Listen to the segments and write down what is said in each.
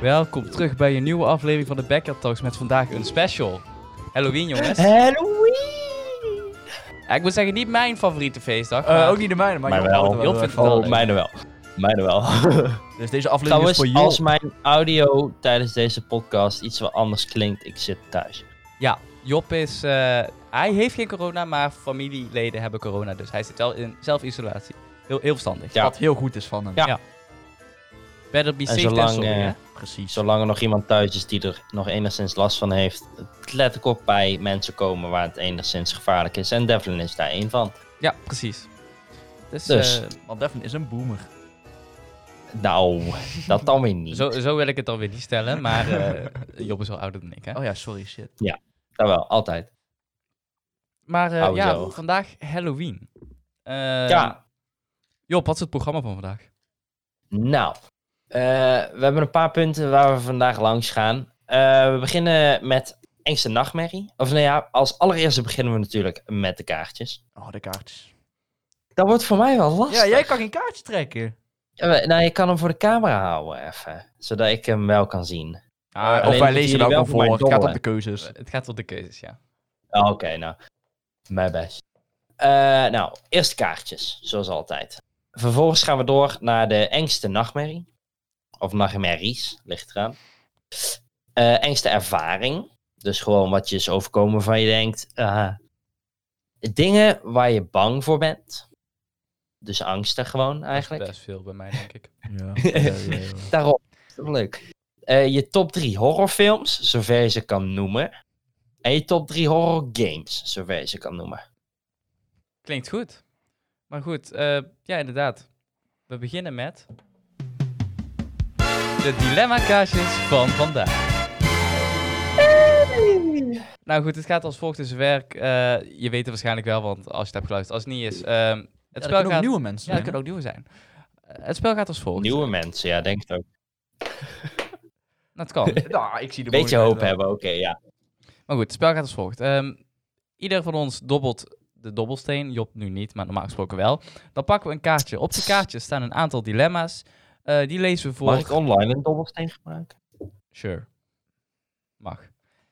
Welkom terug bij een nieuwe aflevering van de Backyard Talks met vandaag een special. Halloween jongens. Halloween! Ja, ik moet zeggen, niet mijn favoriete feestdag. Eh, maar- ook niet de mijne, maar Mijn Job wel. er Job vindt het wel Oh, mijne wel. Mijne wel. Dus deze aflevering is voor Job. als mijn audio tijdens deze podcast iets wat anders klinkt, ik zit thuis. Ja, Job is... eh, hij heeft geen corona, maar familieleden hebben corona. Dus hij zit wel in zelfisolatie. Heel, heel verstandig. Ja. Wat heel goed is van hem. Ja. Better be En safe than sorry, eh, hè? Precies. Zolang er nog iemand thuis is die er nog enigszins last van heeft, let ik ook bij mensen komen waar het enigszins gevaarlijk is. En Devlin is daar één van. Ja, precies. Dus, Dus. eh, Want Devin is een boomer. Nou, dat dan weer niet. zo, zo wil ik het dan weer niet stellen, maar eh, Job is wel ouder dan ik, hè? Oh ja, sorry, shit. Dat wel, altijd. Maar eh, ja, zo. vandaag Halloween. Eh, ja, Job, wat is het programma van vandaag? nou. Eh, we hebben een paar punten waar we vandaag langs gaan. Eh, we beginnen met engste nachtmerrie. Of nou ja, als allereerste beginnen we natuurlijk met de kaartjes. Oh, de kaartjes. Dat wordt voor mij wel lastig. Ja, jij kan geen kaartje trekken. Ja, nou, je kan hem voor de camera houden even. Zodat ik hem wel kan zien. Ah, Eh, alleen of wij lezen wel gewoon voor. Het gaat op de keuzes. het gaat op de keuzes, ja. Ah, Oké, nou. Mijn best. Eh, nou, eerst kaartjes, zoals altijd. Vervolgens gaan we door naar de engste nachtmerrie. Of nachtmerries, ligt eraan. Eh, engste ervaring. Dus gewoon wat je is overkomen van je denkt. eh, dingen waar je bang voor bent. Dus angsten gewoon eigenlijk. Best veel bij mij, denk ik. Ja. Daarom. Leuk. Eh, je top 3 horrorfilms, zover je ze kan noemen. En je top 3 horror games, zover je ze kan noemen. Klinkt goed. Maar goed, eh, ja, inderdaad. We beginnen met... De dilemma-kaartjes van vandaag. Nou goed, het gaat als volgt in zijn werk. Eh, je weet het waarschijnlijk wel, want als je het hebt geluisterd. Als het niet is... ehm, het Het spel ook gaat... nieuwe mensen Ja, dat zijn, kunnen ook nieuwe zijn. Eh, het spel gaat als volgt. Nieuwe mensen, ja, denk ik ook. Het kan. Nou, ik zie de Beetje hoop hebben, oké, ja. Maar goed, het spel gaat als volgt. Ehm, ieder van ons dobbelt de dobbelsteen. Job nu niet, maar normaal gesproken wel. Dan pakken we een kaartje. Op die kaartjes staan een aantal dilemma's. Eh, die lezen we voor... Mag ik online een dobbelsteen gebruiken? Sure. Mag.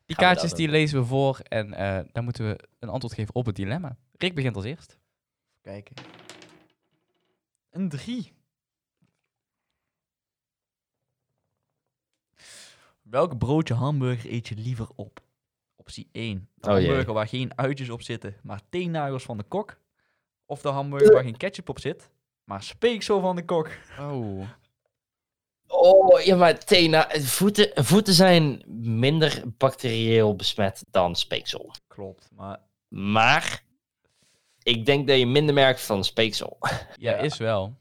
Die Gaan kaartjes die lezen we voor en eh, dan moeten we een antwoord geven op het dilemma. Rick begint als eerst. Kijken. Een drie. Welk broodje hamburger eet je liever op? Optie 1. De Oh jee. hamburger waar geen uitjes op zitten, maar teennagels van de kok. Of de hamburger waar geen ketchup op zit, maar speeksel van de kok. Oh. Oh, ja, maar tena, voeten, voeten zijn minder bacterieel besmet dan speeksel. Klopt, maar Maar ik denk dat je minder merkt van speeksel. Ja, Ja. is wel.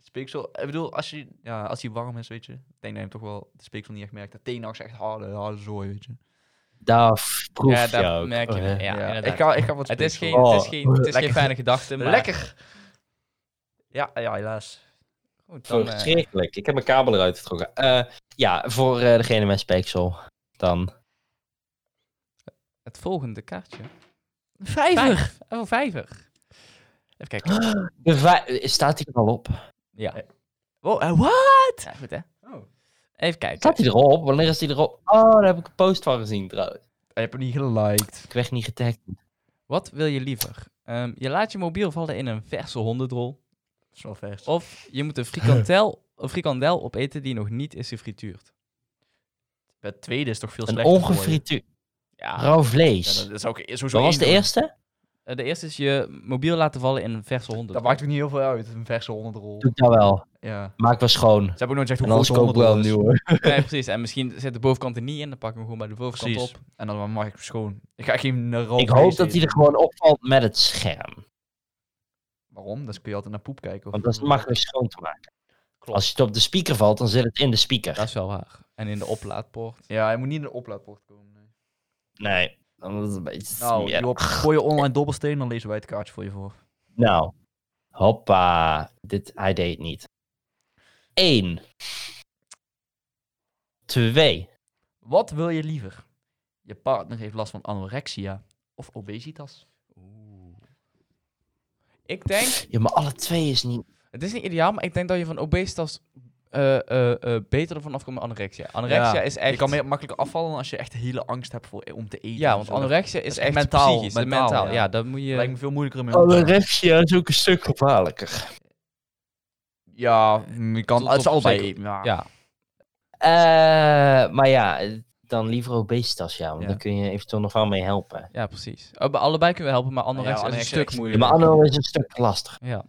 speeksel, ik bedoel, als, je, ja, als hij warm is, weet je, ik denk dat je hem toch wel de speeksel niet echt merkt. De teennagels echt harde, harde zooi, weet je. Daar proef ja, je daar ook. merk je. Oh. Ja, ik, ga, ik ga wat het is geen, speeksel. het is geen, het is geen fijne gedachte, maar... Lekker! Ja, ja, helaas. Goed, dan, eh, Verschrikkelijk. Ik heb mijn kabel eruit getrokken. Eh, ja, voor eh, degene met speeksel. Dan. het volgende kaartje. Vijver! Vijf. Oh, vijver. Even kijken. De vij- Staat hij er al op? Ja, Oh, what? ja goed hè. Oh. Even kijken. Staat hij erop? Wanneer is hij erop? Oh, daar heb ik een post van gezien trouwens. Je hebt hem niet geliked. Ik werd niet getagd. Wat wil je liever? Ehm, je laat je mobiel vallen in een verse hondendrol. Dat is wel vers. Of je moet een frikandel, een frikandel opeten die nog niet is gefrituurd. Het tweede is toch veel Een slechter ongefrituurd Ja, rauw Ja, vlees. dat is ook sowieso Wat was één de doen. eerste? eh, de eerste is je mobiel laten vallen in een verse Dat hondendrol. maakt ook niet heel veel uit, een verse hondendrol. Doe ik dat wel. Ja. Maak wel schoon. Ze hebben ook nooit gezegd En hoe anders groot de koop ik wel een hondendrol is. nieuwe. Nee, precies. En misschien zit de bovenkant er niet in, dan pakken we hem gewoon bij de bovenkant Precies. op. En dan mag ik hem schoon. Ik ga geen Ik hoop dat hij er gewoon opvalt met het scherm. Waarom? Dan kun je altijd naar poep kijken. Of Want dat is makkelijk schoon te maken. Klopt. Als het op de speaker valt, dan zit het in de speaker. Dat is wel waar. En in de oplaadpoort. Ja, hij moet niet in de oplaadpoort komen. Nee. Nee, dan is het een beetje Nou. Job, gooi je online dobbelsteen, dan lezen wij het kaartje voor je voor. Nou, hoppa. Dit, hij deed het niet. Eén. Twee. Wat wil je liever? Je partner heeft last van anorexia of obesitas? Ik denk, Ja, maar alle twee is niet... het is niet ideaal, maar ik denk dat je van obesitas eh, eh, eh, beter ervan afkomen dan anorexia. Anorexia Ja, is echt... Je kan meer makkelijker afvallen als je echt hele angst hebt voor, om te eten. Ja, want anorexia is, is echt mentaal, psychisch, en mentaal, mentaal. ja. Ja, dat moet je... lijkt me veel moeilijker mee om te gaan. Anorexia is ook een stuk gevaarlijker. Ja, je kan, Tot- het is allebei. zeker- Ja. Ja, Eh, maar ja, dan liever obesitas, ja. Want Ja. dan kun je eventueel nog wel mee helpen. ja, precies. Oh, bij allebei kunnen we helpen, maar anorexia is een anorexia stuk moeilijker. maar anno is een stuk lastig. Ja.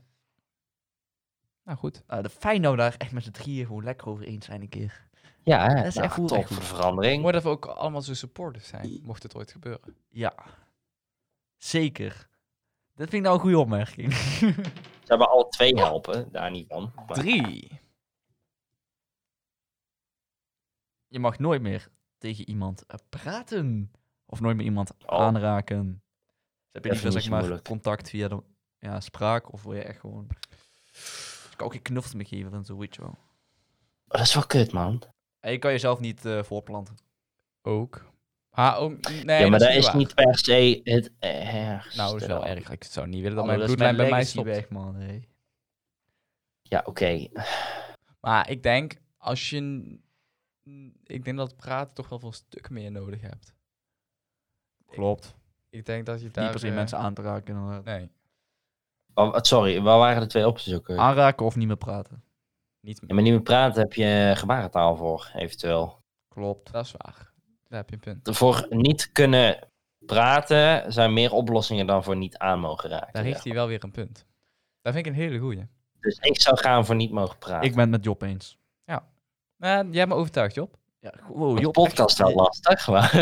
Nou, goed. Nou, de fijn dat we daar echt met z'n drieën gewoon lekker over eens zijn een keer. Ja, hè? Dat is nou, echt goed, top goed. voor de verandering. Mooi dat we ook allemaal zo supporters zijn, mocht het ooit gebeuren. Ja, zeker. Dat vind ik nou een goede opmerking. Ze hebben alle twee helpen, daar niet van. Maar- Drie. Je mag nooit meer tegen iemand eh, praten. Of nooit meer iemand Oh. aanraken. Dus heb je liever zeg maar moeilijk. contact via de ja, spraak of wil je echt gewoon... Kan ook je knuffels mee geven en zo, weet je wel. Oh, dat is wel kut, man. En je kan jezelf niet eh, voorplanten. Ook. Ah, ook, nee, ja, maar dat is waar. niet per se het ergste. Nou, dat is wel erg. Ik zou niet willen dat Oh, mijn bloedlijn bij mij stopt. weg, man. hey. Ja, oké. Maar ik denk, als je... n- Ik denk dat praten toch wel voor een stuk meer nodig hebt. Klopt. Ik denk dat je Niet daar... per se eh, mensen aan te raken. inderdaad. Nee, Oh, wat- sorry, waar waren de twee opties ook? weer? Aanraken of niet meer praten. niet Ja, maar niet meer praten heb je gebarentaal voor, eventueel. Klopt. Dat is waar. Daar heb je een punt. Voor niet kunnen praten zijn meer oplossingen dan voor niet aan mogen raken. Daar heeft hij wel weer een punt. Dat vind ik een hele goeie. Dus ik zou gaan voor niet mogen praten. Ik ben het met Job eens. Uh, jij hebt me overtuigd, Job. Ja, wow, Job, podcast wel lastig, maar...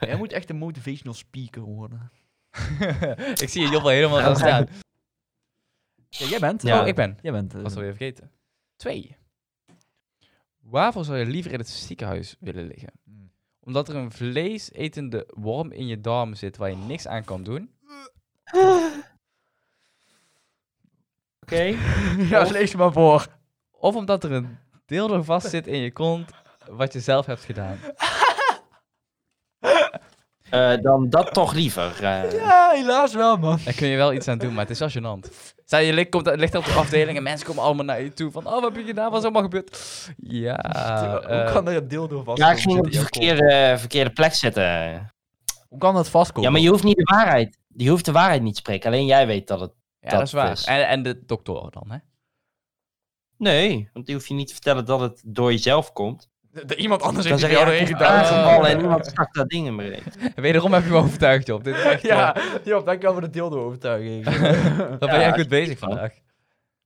Jij moet echt een motivational speaker worden. ik zie je Job al helemaal gaan staan. Ja, jij bent. Ja. Oh, ik ben. Jij bent. eh, Was alweer vergeten. Twee. Waarvoor zou je liever in het ziekenhuis willen liggen? Hmm. Omdat er een vleesetende worm in je darm zit waar je niks aan kan doen? Oké. ja, lees je maar voor. Of omdat er een dildo vast zit in je kont wat je zelf hebt gedaan? Eh, dan dat toch liever. eh. Ja, helaas wel, man. Daar kun je wel iets aan doen, maar het is wel gênant. Stel, je ligt, komt, ligt op de afdeling en mensen komen allemaal naar je toe van... Oh, wat heb je gedaan? Wat is allemaal gebeurd? Ja, Hoe eh, kan er een dildo vast Ja, ik ging op de verkeerde, verkeerde plek zitten. Hoe kan dat vastkomen? Ja, maar je hoeft niet de waarheid. Je hoeft de waarheid niet te spreken. Alleen jij weet dat het... ja, dat is dat waar. is- En, en de doktoren dan, hè? Nee, want die hoef je niet te vertellen dat het door jezelf komt. De- de- iemand anders Dan heeft zeg er je, jou ben gedaan. aangevallen en iemand stak dat ding in. Wederom heb je me overtuigd, Job. Dit is echt... Ja, Job, dankjewel voor de dildo-overtuiging. dan ben Ja, jij goed bezig vandaag.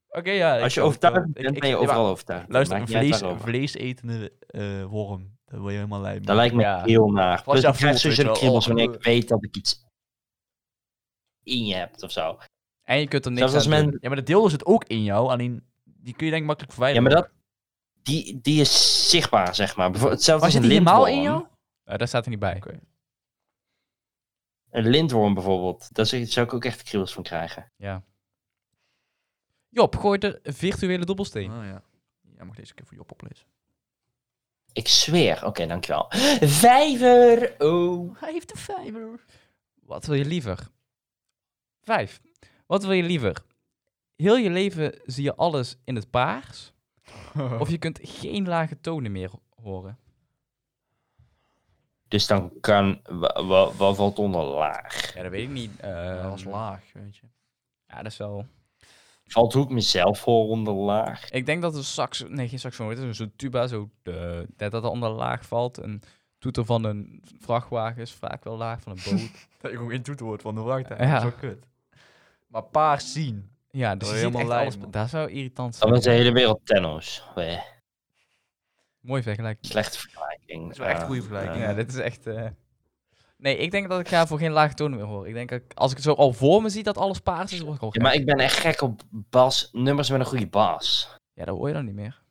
Oké, ja. Als je overtuigd bent, ik- ben je overal ja, overtuigd. Luister, een vlees, vleesetende eh, worm. Daar word je helemaal lijp. Dat lijkt me Ja. heel naar. Plus je ik krijg sowieso de kriebels wanneer ik weet dat ik iets in je hebt of zo. En je kunt er niks aan men... doen. Ja, maar de dildo zit ook in jou, alleen die kun je denk ik makkelijk Ja, verwijderen. maar dat... Die, die is zichtbaar, zeg maar. Hetzelfde Was als het een helemaal in jou? Eh, daar staat er niet bij. Oké. Een lintworm bijvoorbeeld. Daar zou zou ik ook echt kriebels van krijgen. Ja. Job, gooi de virtuele dobbelsteen. Oh, ja. Jij mag deze keer voor Job oplezen. Ik zweer. Oké, dankjewel. Vijver! Oh. Hij heeft de vijver. Wat wil je liever? Vijf. Wat wil je liever? Heel je leven zie je alles in het paars. Of je kunt geen lage tonen meer horen. Dus dan kan... wa- wa- Wat valt onder laag? Ja, dat weet ik niet. dat was Ehm, laag, weet je. Ja, dat is wel... Valt ook mezelf voor onder laag? Ik denk dat een sax... Nee, geen saxofoon. Het is zo'n tuba, zo... De, dat dat onder laag valt. Een toeter van een vrachtwagen is vaak wel laag van een boot. Dat je gewoon geen toetwoord van de vrachtwagen. Ja. Dat is wel kut. Maar paars zien. Ja, dus je ziet helemaal echt lijp, alles... man. Dat zou irritant Dan zijn. is de hele wereld tenno's. Wee, Mooi vergelijking. Slechte vergelijking. Dat is wel echt een goede vergelijking. Ja, dit is echt... eh, Nee, ik denk dat ik ga voor geen lage tonen meer horen. Ik denk dat ik- als ik het zo al voor me zie dat alles paars is, word ik al Ja, maar ik ben echt gek op bas, nummers met een goede bas. Ja, dat hoor je dan niet meer.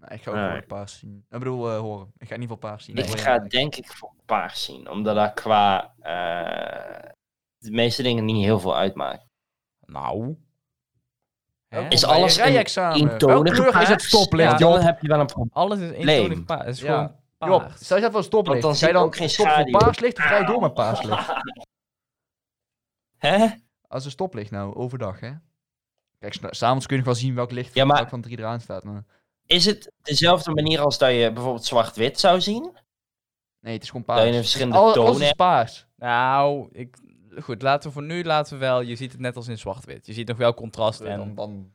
Nou, ik ga ook Nee. voor paars zien. Ik bedoel, eh, horen. Ik ga in ieder geval paars zien. ik ga eigenlijk. denk ik voor paars zien, omdat dat qua eh, de meeste dingen niet heel veel uitmaakt. Nou. Hè? Is alles een eentonige kleur is paars? het stoplicht, Ja, Job? dan heb je wel een probleem. Alles is eentonig paars. Het is Ja. gewoon Job, paars. stel je dat voor een stoplicht. Want dan ga zie je dan ook geen stop voor paarslicht of ga je door met paarslicht? Hè? Als een stoplicht nou, overdag, hè? Kijk, s- s'avonds kun je nog wel zien welk licht Ja, maar- welk van drie eraan staat. Maar Is het dezelfde manier als dat je bijvoorbeeld zwart-wit zou zien? Nee, het is gewoon Dat je paars. een verschillende tonen Alles is paars. Nou, ik, goed, laten we voor nu laten we wel. Je ziet het net als in zwart-wit. Je ziet nog wel contrast en Dan, dan...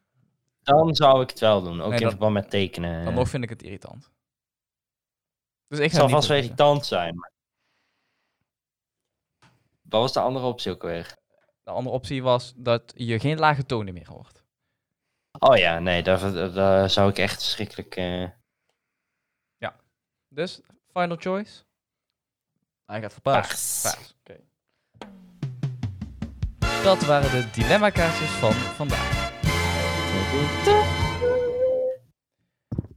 Dan zou ik het wel doen. Ook Nee, in verband met tekenen. dan nog vind ik het irritant. Dus ik Het ga zal niet vast wel irritant zijn. Wat was de andere optie ook weer? De andere optie was dat je geen lage tonen meer hoort. Oh ja, nee, daar, daar zou ik echt verschrikkelijk... eh, Dus, final choice? Hij gaat voor paars. paars. Paars. Oké. Dat waren de dilemma-kaartjes van vandaag.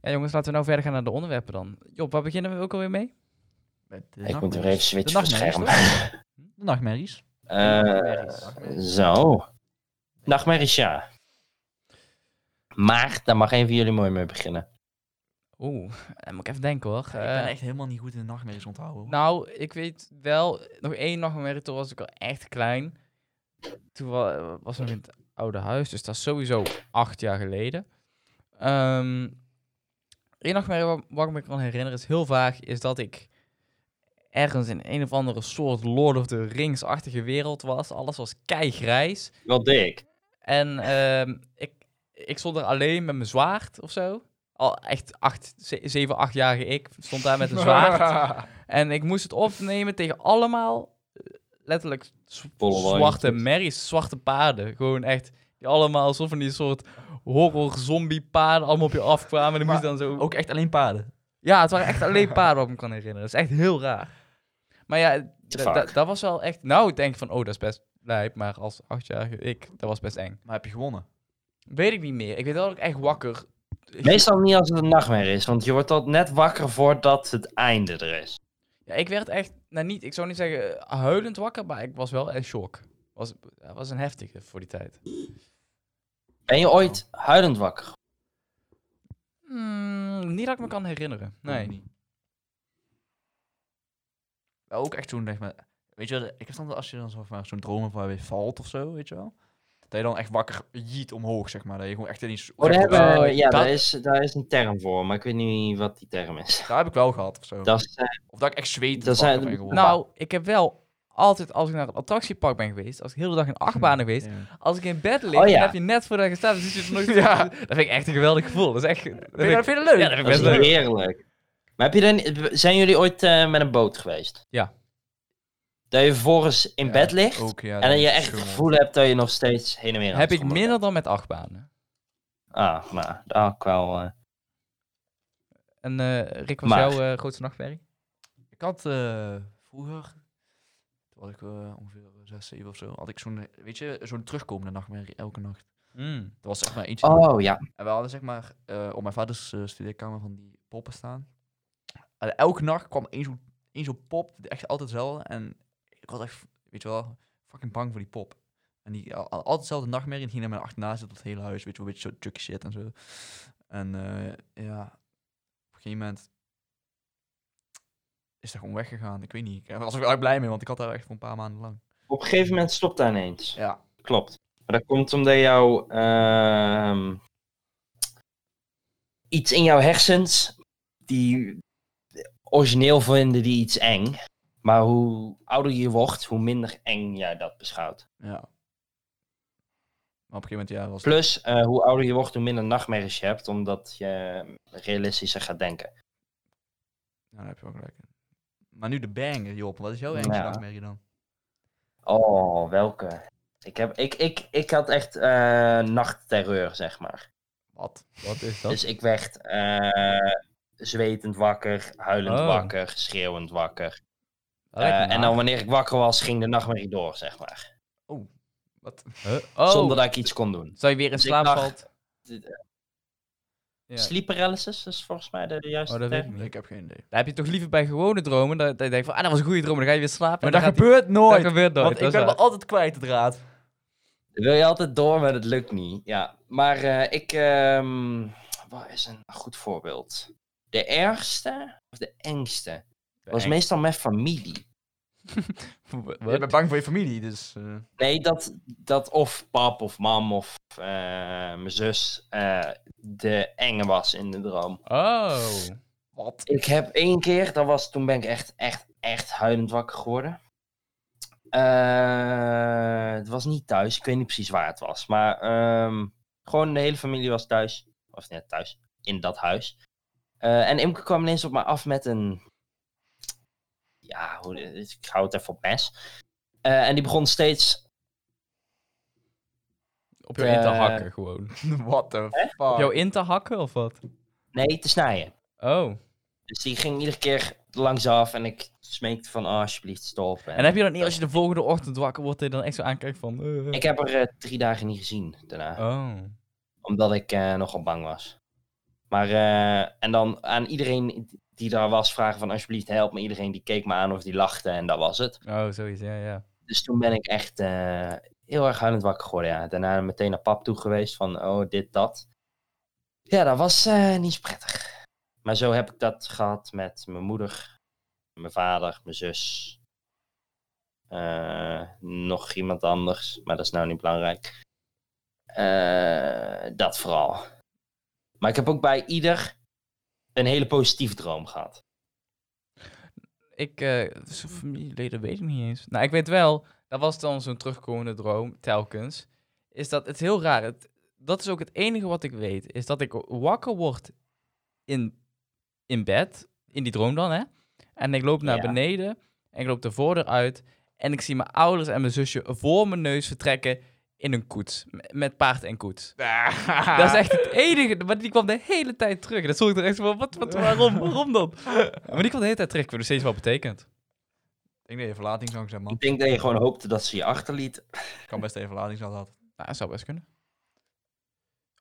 Ja jongens, laten we nou verder gaan naar de onderwerpen dan. Job, waar beginnen we ook alweer mee? Met de Ik moet weer even switchen van nachtmerries, scherm. De nachtmerries. Eh, zo. Nachtmerries, ja. Maar daar mag een van jullie mooi mee beginnen. Oeh, dan moet ik even denken hoor. ik ben Eh, echt helemaal niet goed in de nachtmerries onthouden. hoor. Nou, ik weet wel, nog één nachtmerrie, toen was ik al echt klein. Toen wa- was nog in het oude huis, dus dat is sowieso acht jaar geleden. Ehm Eén nachtmerrie waar, waar ik me kan herinneren is heel vaag, is dat ik ergens in een of andere soort Lord of the Rings-achtige wereld was. Alles was keigrijs. Wel dik. En ehm, ik, ik stond er alleen met mijn zwaard of zo. Al echt acht, ze- zeven, achtjarige ik stond daar met een zwaard. En ik moest het opnemen tegen allemaal eh, letterlijk zwarte merries, zwarte paarden. Gewoon echt, die allemaal alsof van die soort horror zombie paarden allemaal op je afkwamen. En die moest dan zo... Ook echt alleen paarden. Ja, het waren echt alleen paarden wat ik me kan herinneren. Dat is echt heel raar. Maar ja, dat was wel echt... Nou, ik denk van, oh, dat is best lijp. Maar als achtjarige ik, dat was best eng. Maar heb je gewonnen? Weet ik niet meer. Ik weet wel dat ik echt wakker... Meestal niet als het een nachtmerrie is, want je wordt al net wakker voordat het einde er is. Ja, ik werd echt, nou niet, ik zou niet zeggen eh, huilend wakker, maar ik was wel in shock. Was, ja, was een heftige voor die tijd. Ben je ooit huilend wakker? Hmm, niet dat ik me kan herinneren. Ook Nee. niet. Ook echt zo'n, zeg maar, weet je, wel, ik heb dan als je dan zo van zo'n droom waar je valt of zo, weet je wel. Dat je dan echt wakker jiet omhoog, zeg maar. Dat je gewoon echt in die... Oh, daar, hebben, ja, dat- daar, is, daar is een term voor, maar ik weet niet wat die term is. Daar heb ik wel gehad of zo. Dat is, eh, Of dat ik echt zweet Dat zijn- ben geworden. Nou, ik heb wel altijd, als ik naar het attractiepark ben geweest, als ik de hele dag in achtbanen geweest, Ja. als ik in bed lig, Oh, ja. dan heb je net voordat je staat, dan zit je er nog Ja. Dat vind ik echt een geweldig gevoel. Dat is echt... Dat Vind ik- dat vind je leuk? Ja, dat vind ik dat is best leuk. heerlijk. Maar heb je dan, zijn jullie ooit eh, met een boot geweest? Ja. Dat je vervolgens in Ja, bed ligt Ook, ja, en dat je echt het gevoel hebt dat je nog steeds heen en weer aan Heb ik minder dan met achtbanen. bent. Ah, nou, dat had ik wel... eh, En eh, Rick, was Maar- jouw eh, grootste nachtmerrie? Ik had eh, vroeger, toen was ik ongeveer 6, 7 of zo, had ik zo'n, weet je, zo'n terugkomende nachtmerrie elke nacht. Hmm. Dat was zeg maar eentje. Oh, ja. En we hadden zeg maar eh, op mijn vaders studeerkamer van die poppen staan. En elke nacht kwam één zo'n één zo'n pop, echt altijd hetzelfde. En ik was echt, weet je wel, fucking bang voor die pop. En die al, al- altijd dezelfde nachtmerrie en ging naar mijn achterna zitten het hele huis, weet je wel, een beetje zo chucky shit en zo. En eh, ja, op een gegeven moment is dat gewoon weggegaan. Ik weet niet, ik was er wel blij mee, want ik had daar echt voor een paar maanden lang. Op een gegeven moment stopt daar ineens. Ja, Klopt. Maar dat komt omdat jouw... ehm, iets in jouw hersens... Die origineel vinden die iets eng. Maar hoe ouder je wordt, hoe minder eng jij dat beschouwt. ja. Maar op een gegeven moment, ja, was Plus, eh, hoe ouder je wordt, hoe minder nachtmerries je hebt. Omdat je realistischer gaat denken. Ja, daar heb je wel gelijk in. Maar nu de banger, Job. Wat is jouw engste Ja. nachtmerrie dan? Oh, welke? Ik, heb, ik, ik, ik had echt eh, nachtterreur, zeg maar. Wat? Wat is dat? Dus ik werd eh, zwetend wakker, huilend Oh. wakker, schreeuwend wakker. Me Eh, en dan wanneer ik wakker was, ging de nachtmerrie door, zeg maar. Oh, wat? Huh? Oh, Zonder dat ik iets kon doen. zou je weer in Dus slaap valt? Ja. Sleep paralysis is volgens mij de juiste Oh, dat weet term. ik niet. Ik heb geen idee. Daar heb je toch liever bij gewone dromen, dat, dat je denkt van, ah, dat was een goede droom, dan ga je weer slapen. Maar dat die- gebeurt nooit. Dat gebeurt nooit, want ik ben wel altijd kwijt, de draad. Wil je altijd door, maar dat lukt niet. Ja, maar eh, ik... ehm wat is een goed voorbeeld? De ergste of de engste was meestal met familie. Je bent bang voor je familie, dus... eh, Nee, dat, dat of pap of mam of eh, mijn zus eh, de enge was in de droom. Oh. wat? Ik heb één keer, dat was, toen ben ik echt, echt, echt huilend wakker geworden. Eh, het was niet thuis, ik weet niet precies waar het was. Maar ehm, gewoon de hele familie was thuis. Of net thuis, in dat huis. Eh, en Imke kwam ineens op me af met een... Ja, hoe, ik hou het even op mes. Eh, en die begon steeds... Op jou in te Eh, hakken gewoon. What the fuck? Op jou in te hakken of wat? Nee, te snijden. Oh. Dus die ging iedere keer langsaf en ik smeekte van, oh, alsjeblieft, stop. En heb je dan niet, als je de volgende ochtend wakker wordt, dat je dan echt zo aankijkt van... eh, Ik heb er drie dagen niet gezien daarna. Oh. Omdat ik eh, nogal bang was. Maar, eh, en dan aan iedereen die daar was vragen van alsjeblieft help me. Iedereen die keek me aan of die lachte en dat was het. Oh, zoiets, ja, ja. Dus toen ben ik echt eh, heel erg huilend wakker geworden. Ja. Daarna meteen naar pap toe geweest van oh dit, dat. Ja, dat was eh, niet prettig. Maar zo heb ik dat gehad met mijn moeder, mijn vader, mijn zus. eh, nog iemand anders, maar dat is nou niet belangrijk. Dat vooral. Maar ik heb ook bij ieder een hele positieve droom gehad. Ik, zo'n familieleden weet ik niet eens. Nou, ik weet wel, dat was dan zo'n terugkomende droom, telkens. Is dat het heel raar. Het, dat is ook het enige wat ik weet. Is dat ik wakker word in, in bed, in die droom dan, hè. En ik loop naar Ja. beneden en ik loop de voordeur uit. En ik zie mijn ouders en mijn zusje voor mijn neus vertrekken in een koets. Met paard en koets. Dat is echt het enige. Maar die kwam de hele tijd terug. Dat zorgde er echt van, wat, wat, waarom, waarom dan? Maar die kwam de hele tijd terug. Ik weet nog steeds wat betekent. Ik denk dat je verlatingsangst hebt, man. Ik denk dat je gewoon hoopte dat ze je achterliet. Ik kan best even verlatingsangst had. Nou, dat zou best kunnen.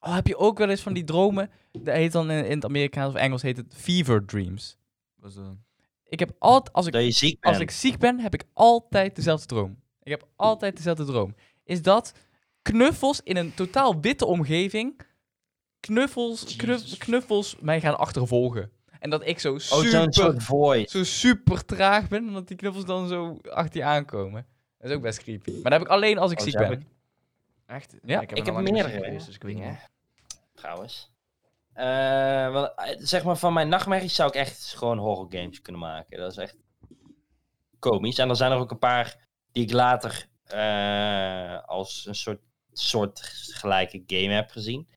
Oh, heb je ook wel eens van die dromen? Dat heet dan in, in het Amerikaans of Engels heet het fever dreams. Dus, eh, Ik heb altijd, als ik, Dat je ziek bent. als ik ziek ben, heb ik altijd dezelfde droom. Ik heb altijd dezelfde droom. Is dat knuffels in een totaal witte omgeving, knuffels, knuff- knuffels mij gaan achtervolgen. En dat ik zo Oh, super, zo super traag ben, en dat die knuffels dan zo achter je aankomen. Dat is ook best creepy. Maar dat heb ik alleen als ik Oh, ziek ben. ik- echt? Ja, Ik heb meer meerdere geweest, dus ik weet niet. trouwens. Eh, wel, eh, zeg maar, van mijn nachtmerries zou ik echt gewoon horror games kunnen maken. Dat is echt komisch. En er zijn er ook een paar die ik later eh, als een soort, soort gelijke game heb gezien.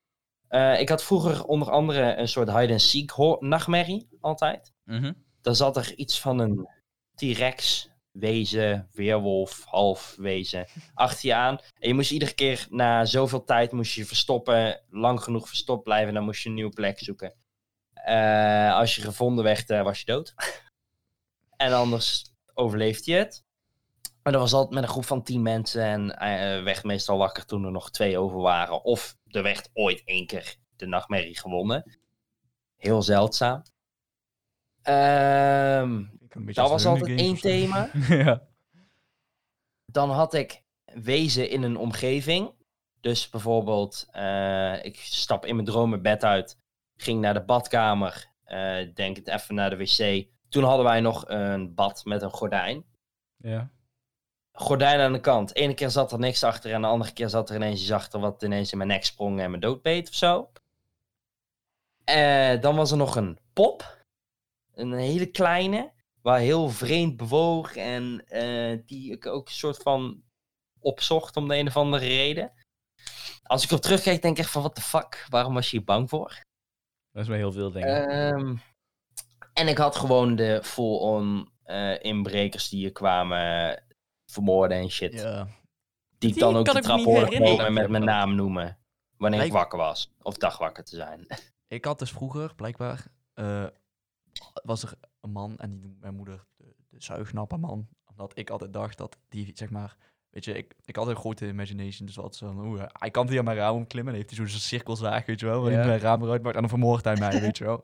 Eh, ik had vroeger onder andere een soort hide-and-seek nachtmerrie, altijd. Mhm. Daar zat er iets van een T-Rex wezen, weerwolf, half wezen achter je aan. En je moest iedere keer na zoveel tijd moest je verstoppen, lang genoeg verstopt blijven, dan moest je een nieuwe plek zoeken. Eh, als je gevonden werd, was je dood. en anders overleefde je het. Maar dat was altijd met een groep van tien mensen en eh werd meestal wakker toen er nog twee over waren. Of er werd ooit één keer de nachtmerrie gewonnen. Heel zeldzaam. Ehm, dat was altijd één thema. ja. Dan had ik wezen in een omgeving. Dus bijvoorbeeld, eh, ik stap in mijn droom mijn bed uit. Ging naar de badkamer. eh, denk het even naar de wc. Toen hadden wij nog een bad met een gordijn. Ja. Gordijn aan de kant. Ene keer zat er niks achter en de andere keer zat er ineens iets achter wat ineens in mijn nek sprong en me doodbeet of zo. Eh, dan was er nog een pop. Een hele kleine. Waar heel vreemd bewoog en eh, die ik ook een soort van opzocht om de een of andere reden. Als ik op terugkijk denk ik echt van what the fuck, waarom was je hier bang voor? Dat is maar heel veel dingen. Ehm, en ik had gewoon de full-on eh, inbrekers die hier kwamen vermoorden en shit. Ja. Die ik dan ook de trap komen dat met mijn naam noemen. Wanneer ik wakker was. Of dagwakker te zijn. Ik had dus vroeger, blijkbaar, eh, was er een man en die noemde mijn moeder de, de zuignapperman. Omdat ik altijd dacht dat die, zeg maar, weet je, ik, ik had een grote imagination. Dus wat zo, oeh, hij kan via mijn raam omklimmen. En heeft hij zo'n cirkelzaag, weet je wel, waar hij mijn raam eruit maakt. En dan vermoordt hij mij, weet je wel.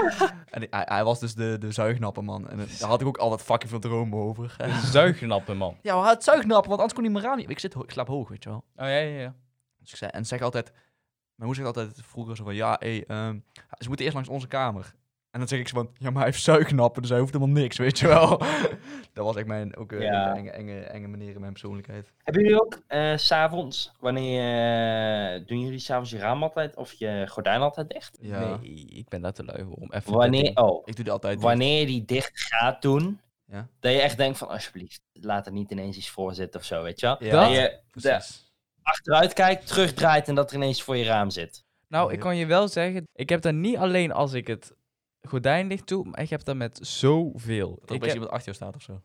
en hij, hij was dus de, de zuignapperman. En daar had ik ook altijd fucking veel dromen over. Zuignappen, man. ja, maar het zuignappen, want anders kon hij mijn raam niet. Ik, zit, ik slaap hoog, weet je wel. Oh, ja, ja, ja. Dus ik zei, en zeg altijd, mijn moeder zegt altijd vroeger zo van, ja, hé, ehm, ze moeten eerst langs onze kamer. En dan zeg ik zo van, ja, maar hij heeft zuignappen, dus hij hoeft helemaal niks, weet je wel. dat was echt mijn, ook een Ja. enge, enge, enge manier in mijn persoonlijkheid. Hebben jullie ook eh, s s'avonds, wanneer eh, doen jullie s'avonds je raam altijd of je gordijn altijd dicht? Ja, Nee, ik ben daar te lui voor om even... Wanneer, oh, ik doe die altijd dicht. wanneer die dicht gaat doen, Ja. dat je echt denkt van alsjeblieft, laat er niet ineens iets voor zitten of zo, weet je wel? Ja, Dat je de, precies. achteruit kijkt, terugdraait en dat er ineens voor je raam zit. Nou, ik kan je wel zeggen, ik heb dat niet alleen als ik het gordijn dicht doe, maar ik heb dat met zoveel. Dat er Ik heb- iemand achter je staat of zo.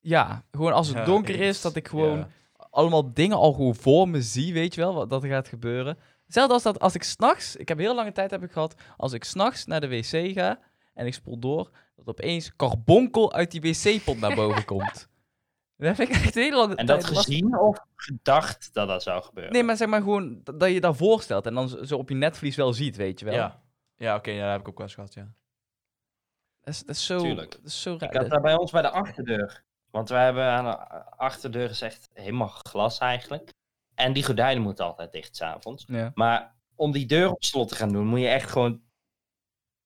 ja, gewoon als het Ja, donker eens. is, dat ik gewoon Ja. allemaal dingen al gewoon voor me zie, weet je wel, wat dat er gaat gebeuren. Hetzelfde als dat als ik s'nachts, ik heb heel lange tijd heb ik gehad, als ik s'nachts naar de wc ga en ik spoel door, dat opeens carbonkel uit die wc-pot naar boven komt. Dat heb ik echt een hele lange En dat gezien of gedacht dat dat zou gebeuren? Nee, maar zeg maar gewoon dat dat je dat voorstelt en dan zo- zo op je netvlies wel ziet, weet je wel. Ja, ja oké, ja, dat heb ik ook wel eens gehad, ja. Dat is, dat is zo, Tuurlijk. dat is zo raar. Ik had daar bij ons bij de achterdeur. Want wij hebben aan de achterdeur is echt helemaal glas eigenlijk. En die gordijnen moeten altijd dicht s'avonds. Ja. Maar om die deur op slot te gaan doen, moet je echt gewoon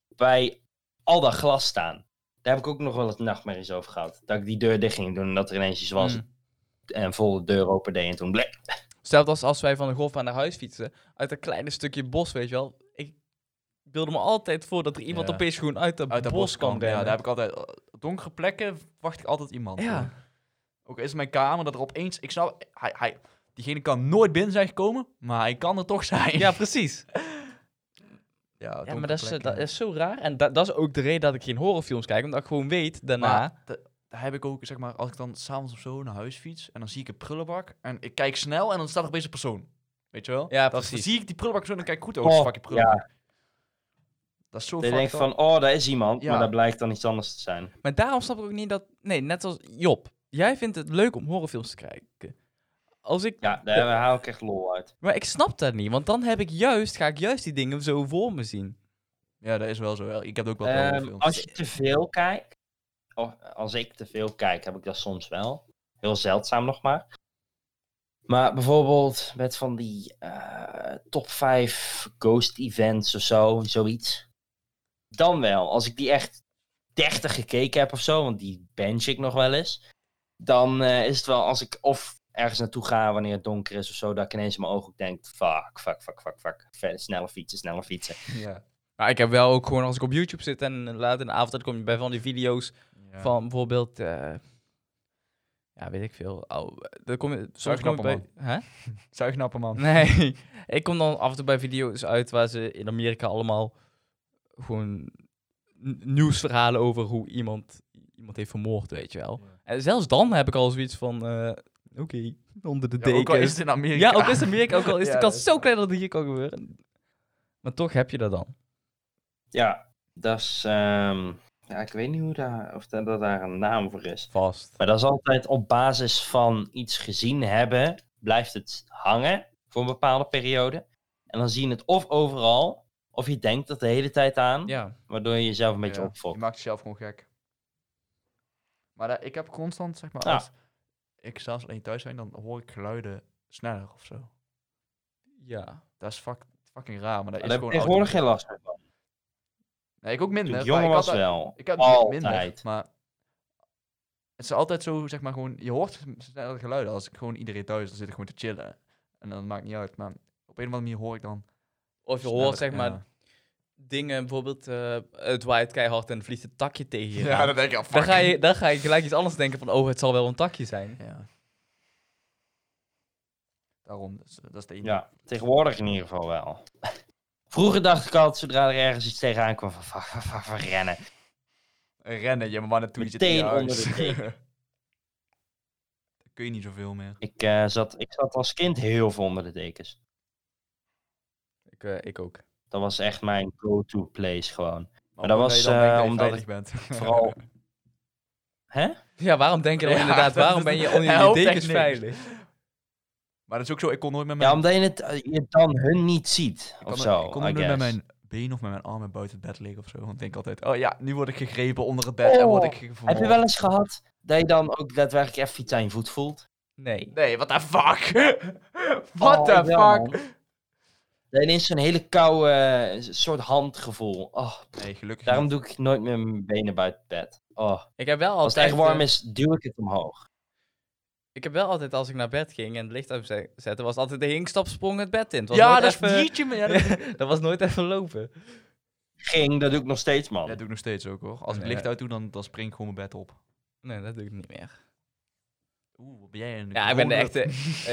bij al dat glas staan. Daar heb ik ook nog wel eens nachtmerries over gehad. Dat ik die deur dicht ging doen en dat er ineens iets was. Mm. En vol de deur open deed en toen. Stel als, als wij van de golfbaan naar huis fietsen, uit een kleine stukje bos, weet je wel. Ik beelde me altijd voor dat er iemand Ja. opeens gewoon uit Uit dat bos, bos kan ja, daar heb ik altijd... Op donkere plekken wacht ik altijd iemand. Ja. Ook is mijn kamer dat er opeens... Ik snap... Hij, hij, diegene kan nooit binnen zijn gekomen, maar hij kan er toch zijn. Ja, precies. ja, Ja, maar dat is, eh, dat is zo raar. En dat, dat is ook de reden dat ik geen horrorfilms kijk, omdat ik gewoon weet daarna... Maar heb ik ook, zeg maar, als ik dan s'avonds of zo naar huis fiets en dan zie ik een prullenbak en ik kijk snel en dan staat er opeens een persoon. Weet je wel? Ja, dan, precies. zie ik die prullenbak zo en dan kijk ik goed, oh, is Oh, een fucking prullenbak. Dat is zo je fucked van, oh, daar is iemand. Ja. Maar dat blijkt dan iets anders te zijn. Maar daarom snap ik ook niet dat... Nee, net als Job. Jij vindt het leuk om horrorfilms te kijken. Als ik... Ja, daar haal ik echt lol uit. Maar ik snap dat niet, want dan heb ik juist, ga ik juist die dingen zo voor me zien. Ja, dat is wel zo. Ik heb ook wel horrorfilms. als je te veel kijkt, of als ik te veel kijk, heb ik dat soms wel. Heel zeldzaam nog maar. Maar bijvoorbeeld met van die eh, top 5 ghost events of zo, zoiets. Dan wel, als ik die echt 30 gekeken heb of zo, want die bench ik nog wel eens. Dan eh, is het wel als ik of ergens naartoe ga wanneer het donker is of zo, dat ik ineens in mijn ooghoek denk, fuck, fuck, fuck, fuck, fuck. Sneller fietsen, sneller fietsen. ja. Maar ik heb wel ook gewoon, als ik op YouTube zit en laat in de avond, dan kom je bij van die video's Ja. van bijvoorbeeld... eh, ja, weet ik veel. Oh, dan kom je, soms kom je bij... Hè? Zuignapper, man. Nee, ik kom dan af en toe bij video's uit waar ze in Amerika allemaal gewoon nieuwsverhalen over hoe iemand iemand heeft vermoord, weet je wel. En zelfs dan heb ik al zoiets van, eh, oké, onder de Ja, ook al dekens. is het in Amerika. Ja, ook is het Amerika, ook al is de Ja, kans is zo klein dat het hier kan gebeuren. Maar toch heb je dat dan. Ja, dat is. ehm, ja, ik weet niet hoe daar, of dat, dat daar een naam voor is. Vast. Maar dat is altijd op basis van iets gezien hebben, blijft het hangen voor een bepaalde periode. En dan zie je het of overal, of je denkt er de hele tijd aan, Ja. waardoor je jezelf een beetje Ja, opfokt. Je maakt jezelf gewoon gek. Maar dat- ik heb constant, zeg maar, Ja. als ik zelfs alleen thuis ben, dan hoor ik geluiden sneller of zo. Ja. Dat is fuck, fucking raar, maar dat Daar is heb ik gewoon... tegenwoordig geen last meer van. Nee, ik ook minder. Toen ik maar jonger ik had was dat- wel. Ik heb Altijd. minder, maar... Het is altijd zo, zeg maar, gewoon... Je hoort sneller geluiden. Als ik gewoon iedereen thuis, dan zit ik gewoon te chillen. En dan maakt niet uit, maar op een of andere manier hoor ik dan... Of je sneller, hoort zeg maar ja. dingen, bijvoorbeeld eh, het waait keihard en vliegt een takje tegen je. Ja, aan. dan denk ik, oh, fuck. dan, ga je, dan ga je gelijk iets anders denken van, oh, het zal wel een takje zijn. Ja. Daarom, dat is, dat is de enige. Ja, tegenwoordig in ieder geval wel. Vroeger dacht ik altijd, zodra er ergens iets tegenaan kwam, van, van, van, van, van rennen. Rennen, je die zit in Meteen je onder de deken. Kun je niet zoveel meer. Ik, eh, zat, ik zat als kind heel veel onder de dekens. Ik, eh, ik ook. Dat was echt mijn go-to place gewoon. Maar dat was, eh, je omdat veilig bent. Vooral... Hè? Ja, waarom denk je dan Ja, inderdaad, waarom ben je onder je dekens veilig? Maar dat is ook zo, ik kon nooit met mijn... Ja, omdat je, het, eh, je dan hun niet ziet. ik Of zo, ik kon nooit met mijn been of met mijn armen buiten het bed liggen of zo. Want ik denk altijd, oh ja, nu word ik gegrepen onder het bed en word ik Oh, vermoord. Heb je wel eens gehad dat je dan ook daadwerkelijk even iets aan je voet voelt? Nee. Nee, what the fuck? what Oh, the ik fuck? Dat ineens zo'n hele koude eh, soort handgevoel. Oh, Nee, gelukkig daarom niet. doe ik nooit meer mijn benen buiten het bed. Oh, Ik heb wel als het altijd... echt warm eh, is, duw ik het omhoog. Ik heb wel altijd, als ik naar bed ging en het licht uitzette, was het altijd de hinkstapsprong het bed in. Het was Ja, dat is even- ja, dat, dat was nooit even lopen. Ging, dat doe ik nog steeds, man. dat doe ik nog steeds ook hoor. Als ik Nee. licht uit doe, dan, dan spring ik gewoon mijn bed op. Nee, dat doe ik niet meer. Oeh, ben jij een Ja, ik ben de echte,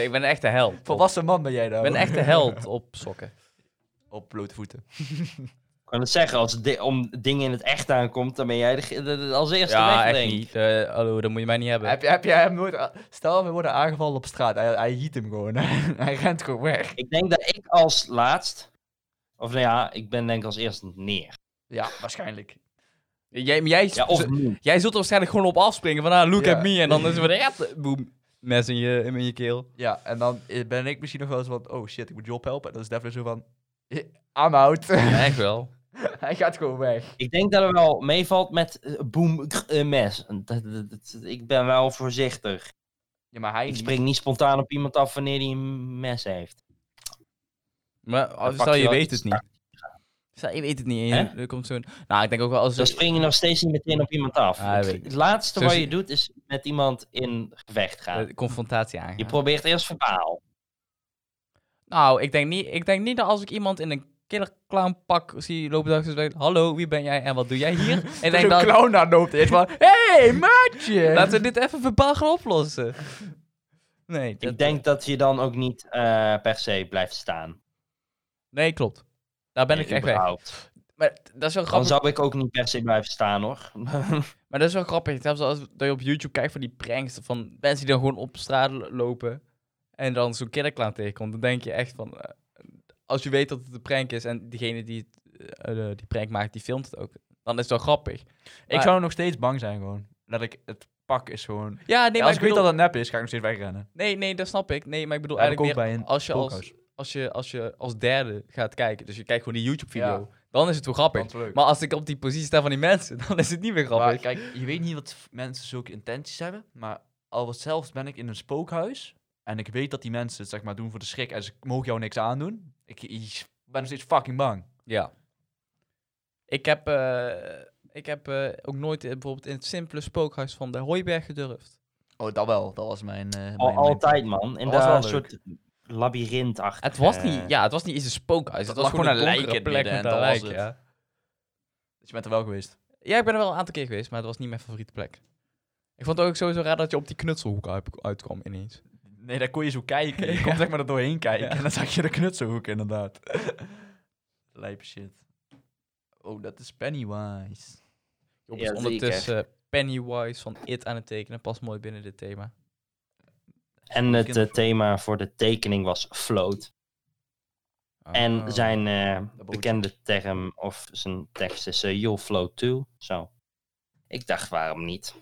ik ben een echte held. Op, Volwassen man ben jij ik daar. ben een echte held op sokken. Op blote voeten. Ik kan het zeggen, als het di- om dingen in het echt aankomt, dan ben jij de, de- de- als eerste Ja, weg, echt denk ik. niet. Eh, hallo, dat moet je mij niet hebben. Heb, je, heb jij hem nooit... Stel, we worden aangevallen op straat. Hij, hij hiet hem gewoon. hij rent gewoon weg. Ik denk dat ik als laatst, of nou ja, ik ben denk ik als eerste neer. Ja, waarschijnlijk. Jij, jij, Ja, of niet. jij zult er waarschijnlijk gewoon op afspringen van, ah, look Ja. at me. En dan is er weer echt, boem, mes in je, in je keel. Ja, en dan ben ik misschien nog wel eens van... Oh shit, ik moet Job helpen. En dan is Devlin zo van... I'm out. Ja, echt wel. hij gaat gewoon weg. Ik denk dat het wel meevalt met eh, boem, eh, mes. Ik ben wel voorzichtig. Ja, maar hij Ik niet. spring niet spontaan op iemand af wanneer hij een mes heeft. Maar als- stel je wel- weet het niet. Je weet het niet. En je- er komt zo'n... Nou, ik denk ook wel als... Dan spring je nog steeds niet meteen op iemand af. Ah, het, ik. laatste Zo wat je doet is met iemand in gevecht gaan. eh, confrontatie aangaan. Je probeert eerst verbaal. Nou, ik denk, niet, ik denk niet dat als ik iemand in een killer clown pak zie lopen, dat ik hallo, wie ben jij en wat doe jij hier? ik Zo'n denk dat, clown daar loopt eerst van... Hey, maatje! laten we dit even verbaal gaan oplossen. Nee, dat, Ik denk dat je dan ook niet eh, per se blijft staan. nee, klopt. Daar ben ik echt weg. Maar dat is wel Dan grappig. zou ik ook niet per se blijven staan hoor. Maar dat is wel grappig. Zelfs als dat je op YouTube kijkt van die pranks van mensen die dan gewoon op straat lopen en dan zo'n killerclown tegenkomt, dan denk je echt van, eh, als je weet dat het een prank is en diegene die het, eh, eh, die prank maakt, die filmt het ook, dan is het wel grappig. Ik zou nog steeds bang zijn gewoon. Dat ik het pak is gewoon... Ja, nee, Ja, maar als ik weet dat het nep is, ga ik nog steeds wegrennen. nee, nee, dat snap ik. Nee, maar ik bedoel eigenlijk ook meer bij een als je als. Als je als je als derde gaat kijken, dus je kijkt gewoon die YouTube video, Ja. dan is het wel grappig. Maar als ik op die positie sta van die mensen, dan is het niet meer grappig. Maar kijk, je weet niet wat mensen zulke intenties hebben, maar al wat zelfs ben ik in een spookhuis en ik weet dat die mensen het zeg maar doen voor de schrik en ze mogen jou niks aandoen. Ik, ik ben nog steeds fucking bang. Ja. Ik heb, eh, ik heb eh, ook nooit eh, bijvoorbeeld in het simpele spookhuis van de Hooiberg gedurfd. Oh, dat wel. Dat was mijn... eh, mijn- altijd man. In Dat was wel dat leuk. soort labyrint achter. Het was niet, ja, het was niet eens een spookhuis. Het was gewoon een gewoon een donkere lijk in plek en een dat was lijk, het. ja. Dus je bent er wel geweest. Ja, ik ben er wel een aantal keer geweest, maar het was niet mijn favoriete plek. Ik vond het ook sowieso raar dat je op die knutselhoek uit, uitkwam ineens. Nee, daar kon je zo kijken. Je Ja. kon zeg maar er doorheen kijken Ja. en dan zag je de knutselhoek inderdaad. Lijpe shit. Oh, dat is Pennywise. Job Ja, is zeker. ondertussen Pennywise van It aan het tekenen. Past mooi binnen dit thema. En het eh, thema voor de tekening was float. En Oh. zijn eh, bekende term of zijn tekst is eh, you'll float too. Zo. Ik dacht, waarom niet?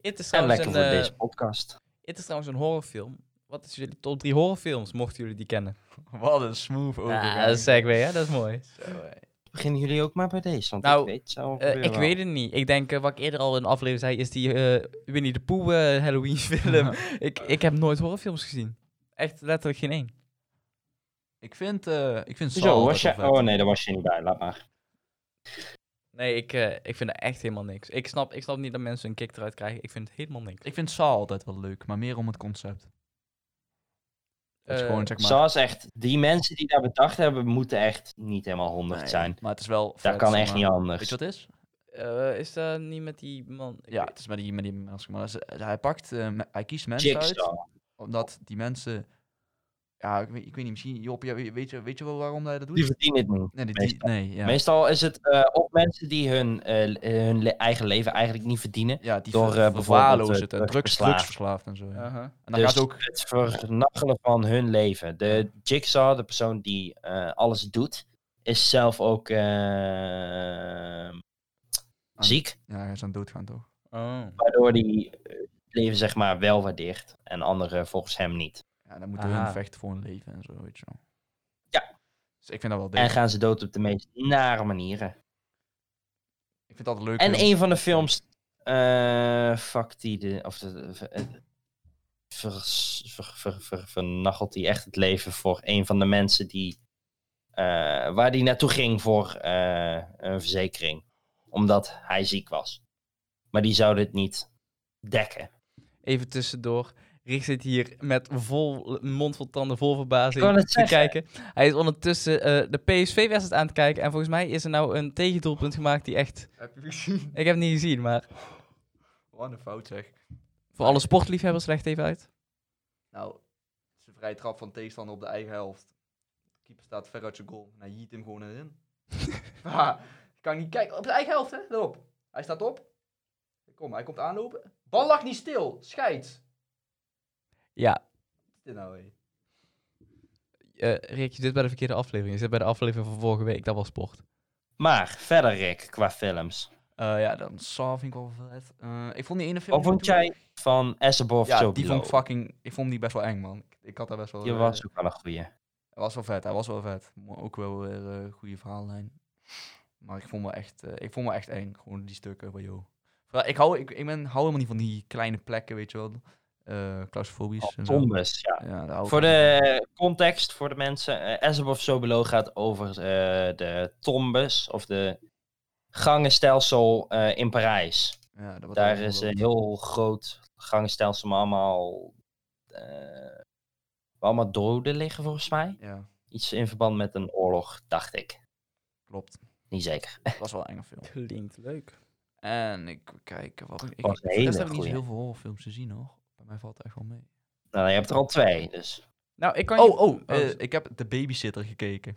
Is En trouwens lekker een, voor deze podcast. It is trouwens een horrorfilm. Wat is jullie top 3 horrorfilms, mochten jullie die kennen? Wat een smooth overgang. Ja, dat is segway, hè? Dat is mooi. Zo. Beginnen jullie ook maar bij deze? Want Nou, ik weet zo Eh, ik weet het niet. Ik denk, eh, wat ik eerder al in de aflevering zei, is die eh Winnie de Pooh eh, Halloween film. ik, ik heb nooit horrorfilms gezien. Echt letterlijk geen één. Ik vind, eh ik vind Zo, was je... Oh nee, daar was je niet bij. Laat maar. Nee, ik, eh, ik vind er echt helemaal niks. Ik snap, ik snap niet dat mensen een kick eruit krijgen. Ik vind het helemaal niks. Ik vind Saw altijd wel leuk, maar meer om het concept. Dat is Eh, gewoon, zeg maar... Zoals echt, die mensen die daar bedacht hebben, moeten echt niet helemaal 100 Nee, zijn. Maar het is wel Dat kan echt maar. niet anders. Weet je wat het is? Eh, is dat niet met die man? Ik Ja, weet- het is met die, met die mensen. Maar hij pakt, eh, hij kiest mensen uit, omdat die mensen... Ja, ik weet, ik weet niet, misschien... Job, weet, je, weet je wel waarom hij dat doet? Die verdienen het niet. nee, die, die- meestal. nee, ja. Meestal is het eh op mensen die hun, eh, hun le- eigen leven eigenlijk niet verdienen. ja, die door, ver- eh, bijvoorbeeld, het en drugs, drugsverslaafd. drugsverslaafd en zo. Ja. Aha. En dan dus gaat ook... het vernachelen van hun leven. De Jigsaw, de persoon die eh, alles doet, is zelf ook ziek. Ja, hij is aan het doodgaan, toch? Oh. Waardoor hij het leven zeg maar wel waardeert. En anderen volgens hem niet. Ja, dan moeten Aha. hun vechten voor hun leven en zo, weet je wel. Ja. Dus ik vind dat wel En gaan ze dood op de meest nare manieren. Ik vind altijd leuk. En een van de films. eh fuck die. De, of de, de- eh, ver, ver, ver- vernachelt hij echt het leven voor een van de mensen die, eh, waar hij naartoe ging voor eh, een verzekering. Omdat hij ziek was. Maar die zouden het niet dekken. Even tussendoor. Rick zit hier met vol, mond vol tanden vol verbazing te zeggen. kijken. Hij is ondertussen eh, de PSV-wedstrijd aan het kijken. En volgens mij is er nou een tegendoelpunt gemaakt die echt... Heb je gezien? Ik heb het niet gezien, maar Wat een fout zeg. voor alle sportliefhebbers leg het even uit. Nou, het is een vrije trap van tegenstander op de eigen helft. De keeper staat ver uit zijn goal. En hij jiet hem gewoon erin. ah, kan niet kijken. Op de eigen helft, hè? Let op. Hij staat op. Kom, hij komt aanlopen. Bal lag niet stil. Scheid. Ja, dit nou, eh, Rick, je zit bij de verkeerde aflevering. Je zit bij de aflevering van vorige week. Dat was sport. Maar verder, Rick, qua films. Eh, ja, dan Saw vind ik wel vet. Eh, ik vond die ene film... Wat vond jij van As Above, Ja, die vond ik fucking... Ik vond die best wel eng, man. Ik, ik had daar best wel... Eh, was ook wel een goeie. Hij was wel vet, hij was wel vet. Maar Ook wel weer een goede verhaallijn. Maar ik vond me echt, eh, ik vond me echt eng. Gewoon die stukken van joh. Vooral, Ik hou, ik, ik ben, hou helemaal niet van die kleine plekken, weet je wel. Eh claustrofobisch. en zo. Tombes, ja. Voor de context, voor de mensen. eh As Above, So Below gaat over eh, de tombes, of de gangenstelsel eh, in Parijs. Ja, dat Daar is een heel groot gangenstelsel, maar allemaal, eh, waar allemaal doden liggen volgens mij. Ja, Iets in verband met een oorlog, dacht ik. klopt. Niet zeker. Het was wel een enge film. Klinkt leuk. En ik kijk wat ik. hele rest heb niet heel veel horrorfilms te zien hoor. Bij mij valt het echt wel mee. Nou, je hebt er al twee, dus. Nou, ik kan Oh, je... oh, eh, ik heb The Babysitter gekeken.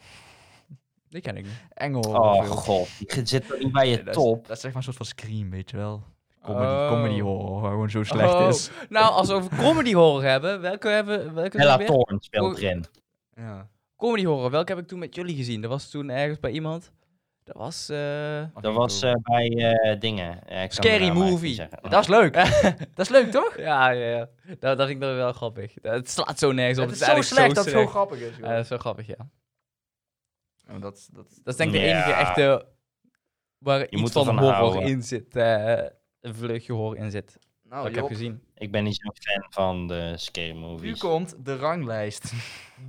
die ken ik niet. Enge Oh god, je zit er niet bij je Nee, dat, is, top. dat is zeg maar een soort van Scream, weet je wel. Comedy, Oh. comedy horror, waar gewoon zo slecht Oh. is. Nou, als we over comedy horror hebben, welke hebben... Welke Hella? Thorne speelt erin. Ja. Comedy horror, welke heb ik toen met jullie gezien? Dat was toen ergens bij iemand. Dat was... eh, Dat was eh, bij eh, dingen. Ja, Scary Movie. Dat is leuk. dat is leuk, toch? Ja, ja, ja. Dat, dat vind ik wel grappig. Dat- Het slaat zo nergens op. Het is zo eigenlijk slecht dat het zo grappig is. Dat is wel grappig, ja. Dat, dat, Dat is denk ik de enige echte... Waar iets moet van horror houden. in zit. eh, een vleugje horror in zit. Nou, dat ik heb gezien. Ik ben niet zo'n fan van de scary nu movies. komt de ranglijst.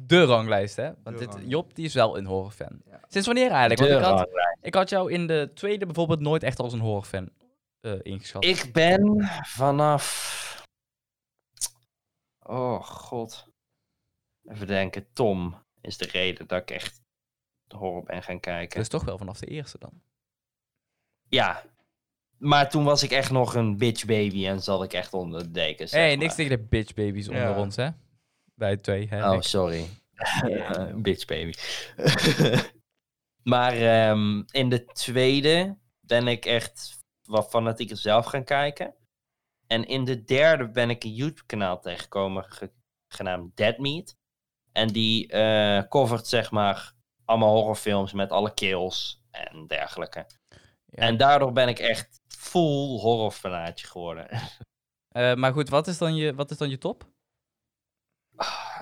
De ranglijst, hè? Want dit, ranglijst. Job, die is wel een horrorfan. Ja. Sinds wanneer eigenlijk? De Want ik had, ranglijst. ik had jou in de tweede bijvoorbeeld nooit echt als een horrorfan eh ingeschat. Ik ben vanaf. Oh god. Even denken. Tom is de reden dat ik echt horror ben gaan kijken. Dus toch wel vanaf de eerste dan. Ja. Maar toen was ik echt nog een bitch baby en zat ik echt onder de dekens. Hé, hey, niks tegen de bitch babies onder Ja. ons, hè? Wij twee, hè? Oh, sorry. Eh, bitch baby. maar ehm, in de tweede ben ik echt wat fanatieker zelf gaan kijken. En in de derde ben ik een YouTube-kanaal tegengekomen ge- genaamd Dead Meat. En die eh covert zeg maar allemaal horrorfilms met alle kills en dergelijke. Ja. En daardoor ben ik echt full horrorfanaatje geworden. Eh, maar goed, wat is, dan je, wat is dan je top? Ah,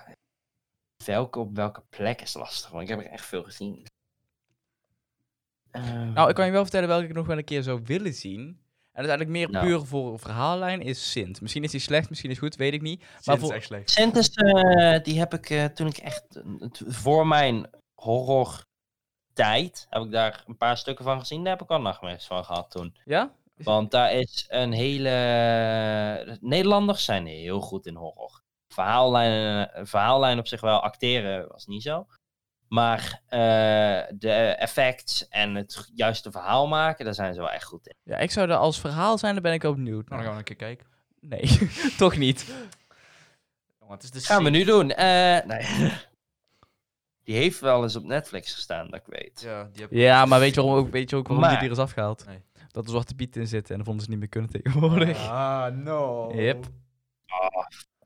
welke op welke plek is lastig, want ik heb er echt veel gezien. Ehm, Nou, ik kan je wel vertellen welke ik nog wel een keer zou willen zien. En dat is eigenlijk meer Nou. puur voor een verhaallijn, is Sint. Misschien is die slecht, misschien is het goed, weet ik niet. Maar voor- voor... echt slecht. Sintes, eh, die heb ik eh, toen ik echt, voor mijn horror tijd, heb ik daar een paar stukken van gezien. Daar heb ik al nachtmerries van gehad toen. Ja? Want daar is een hele... Nederlanders zijn heel goed in horror. Verhaallijn, verhaallijn op zich wel, acteren was niet zo. Maar eh, de effects en het juiste verhaal maken, daar zijn ze wel echt goed in. Ja, ik zou er als verhaal zijn, daar ben ik ook benieuwd. Nou, dan gaan we een keer kijken. Nee, toch niet. Jongen, het is de Gaan we nu doen. Eh, nee. Die heeft wel eens op Netflix gestaan, dat ik weet. Ja, die heb Ja, maar weet je, waarom, ook, weet je ook waarom Maar- die er is afgehaald? Nee. Dat er zwarte piet in zit en dan vonden ze niet meer kunnen tegenwoordig. Ah, no. Yep.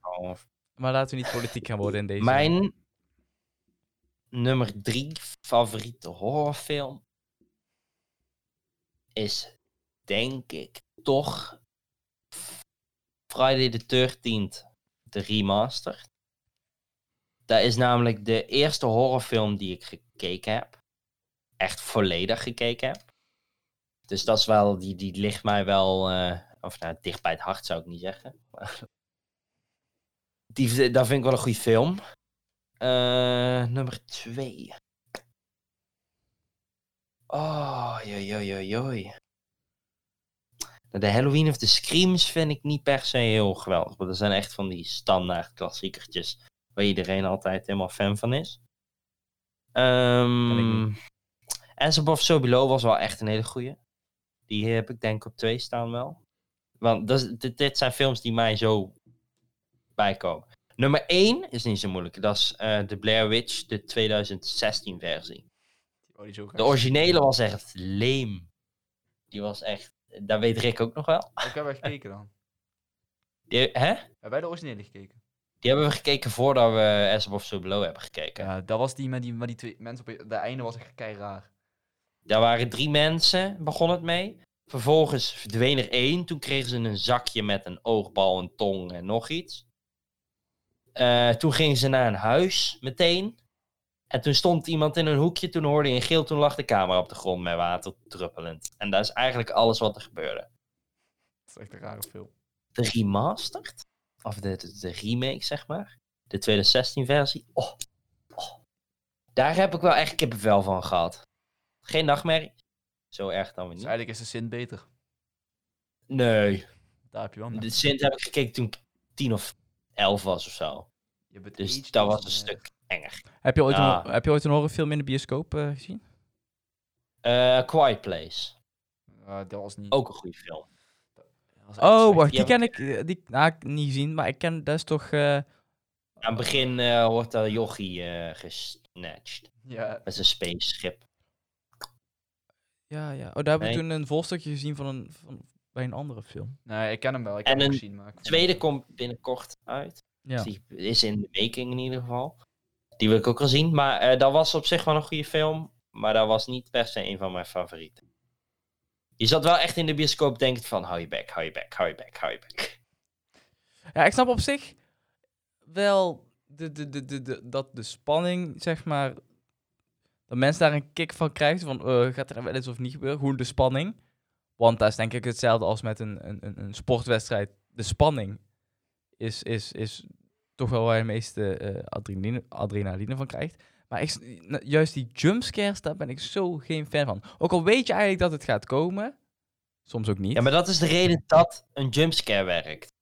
Oh. Maar laten we niet politiek gaan worden in deze. Mijn nummer drie favoriete horrorfilm is, denk ik, toch Friday the 13th, de remaster. Dat is namelijk de eerste horrorfilm die ik gekeken heb. Echt volledig gekeken heb. Dus dat is wel, die, die ligt mij wel, eh, of nou, dicht bij het hart zou ik niet zeggen. Die, dat vind ik wel een goede film. Eh, nummer twee. Oh, joi. De Halloween of the Screams vind ik niet per se heel geweldig. Maar dat zijn echt van die standaard klassiekertjes. Waar iedereen altijd helemaal fan van is. Um, As Above So Below was wel echt een hele goeie. Die heb ik denk ik op twee staan wel. Want dat dit, dit zijn films die mij zo bijkomen. Nummer 1 is niet zo moeilijk. Dat is eh de Blair Witch, de 2016 versie. Oh, die is ook De originele was echt leem. Die was echt... Dat weet Rick ook nog wel. Ik heb er gekeken dan. Die, hè? Hebben wij de originele gekeken? Die hebben we gekeken voordat we As Above So Below hebben gekeken. Ja, dat was die met die, met die twee mensen op. De einde was echt kei raar. Daar waren drie mensen, begon het mee. Vervolgens verdween er één. Toen kregen ze een zakje met een oogbal, een tong en nog iets. Eh, toen gingen ze naar een huis meteen. En toen stond iemand in een hoekje. Toen hoorde je een geel. Toen lag de camera op de grond met water druppelend. En dat is eigenlijk alles wat er gebeurde. Dat is echt een rare film. De remastered? Of de, de, de remake, zeg maar. De 2016 versie. Oh, oh. Daar heb ik wel echt kippenvel van gehad. Geen nachtmerrie. Zo erg dan weer Dus niet. eigenlijk is de Sint beter. Nee. Daar heb je wel. De Sint heb ik gekeken toen ik tien of elf was of zo. Je bent Dus dat was een stuk enger. Heb je ooit, Ja. een, heb je ooit een horrorfilm in de bioscoop eh, gezien? Eh Quiet Place. Eh, dat was niet... Ook een goede film. Oh, wacht, Die ken ik. eh, Die nou, ik niet gezien, maar ik ken, dat is toch... eh, Aan het begin eh, wordt dat jochie eh gesnatcht. Ja, Met zijn spaceship. Ja, ja. Oh, daar heb ik Nee. toen een volstukje gezien van een, van, bij een andere film. nee, ik ken hem wel. Ik En heb hem gezien, maar ik Tweede komt binnenkort uit. Ja. Dus die is in de making in ieder geval. Die wil ik ook wel zien. Maar eh, dat was op zich wel een goede film. Maar dat was niet per se een van mijn favorieten. Je zat wel echt in de bioscoop denken van... Hou je bek, hou je bek, hou je bek, hou je bek. Ja, ik snap op zich wel de, de, de, de, de, dat de spanning, zeg maar, dat mensen daar een kick van krijgen. Van, eh, gaat er wel eens of niet gebeuren? Gewoon de spanning. Want dat is denk ik hetzelfde als met een, een, een, sportwedstrijd. De spanning is, is, is toch wel waar je de meeste eh, adrenaline, adrenaline van krijgt. Maar juist die jumpscares, daar ben ik zo geen fan van. Ook al weet je eigenlijk dat het gaat komen, soms ook niet. Ja, maar dat is de reden dat een jumpscare werkt.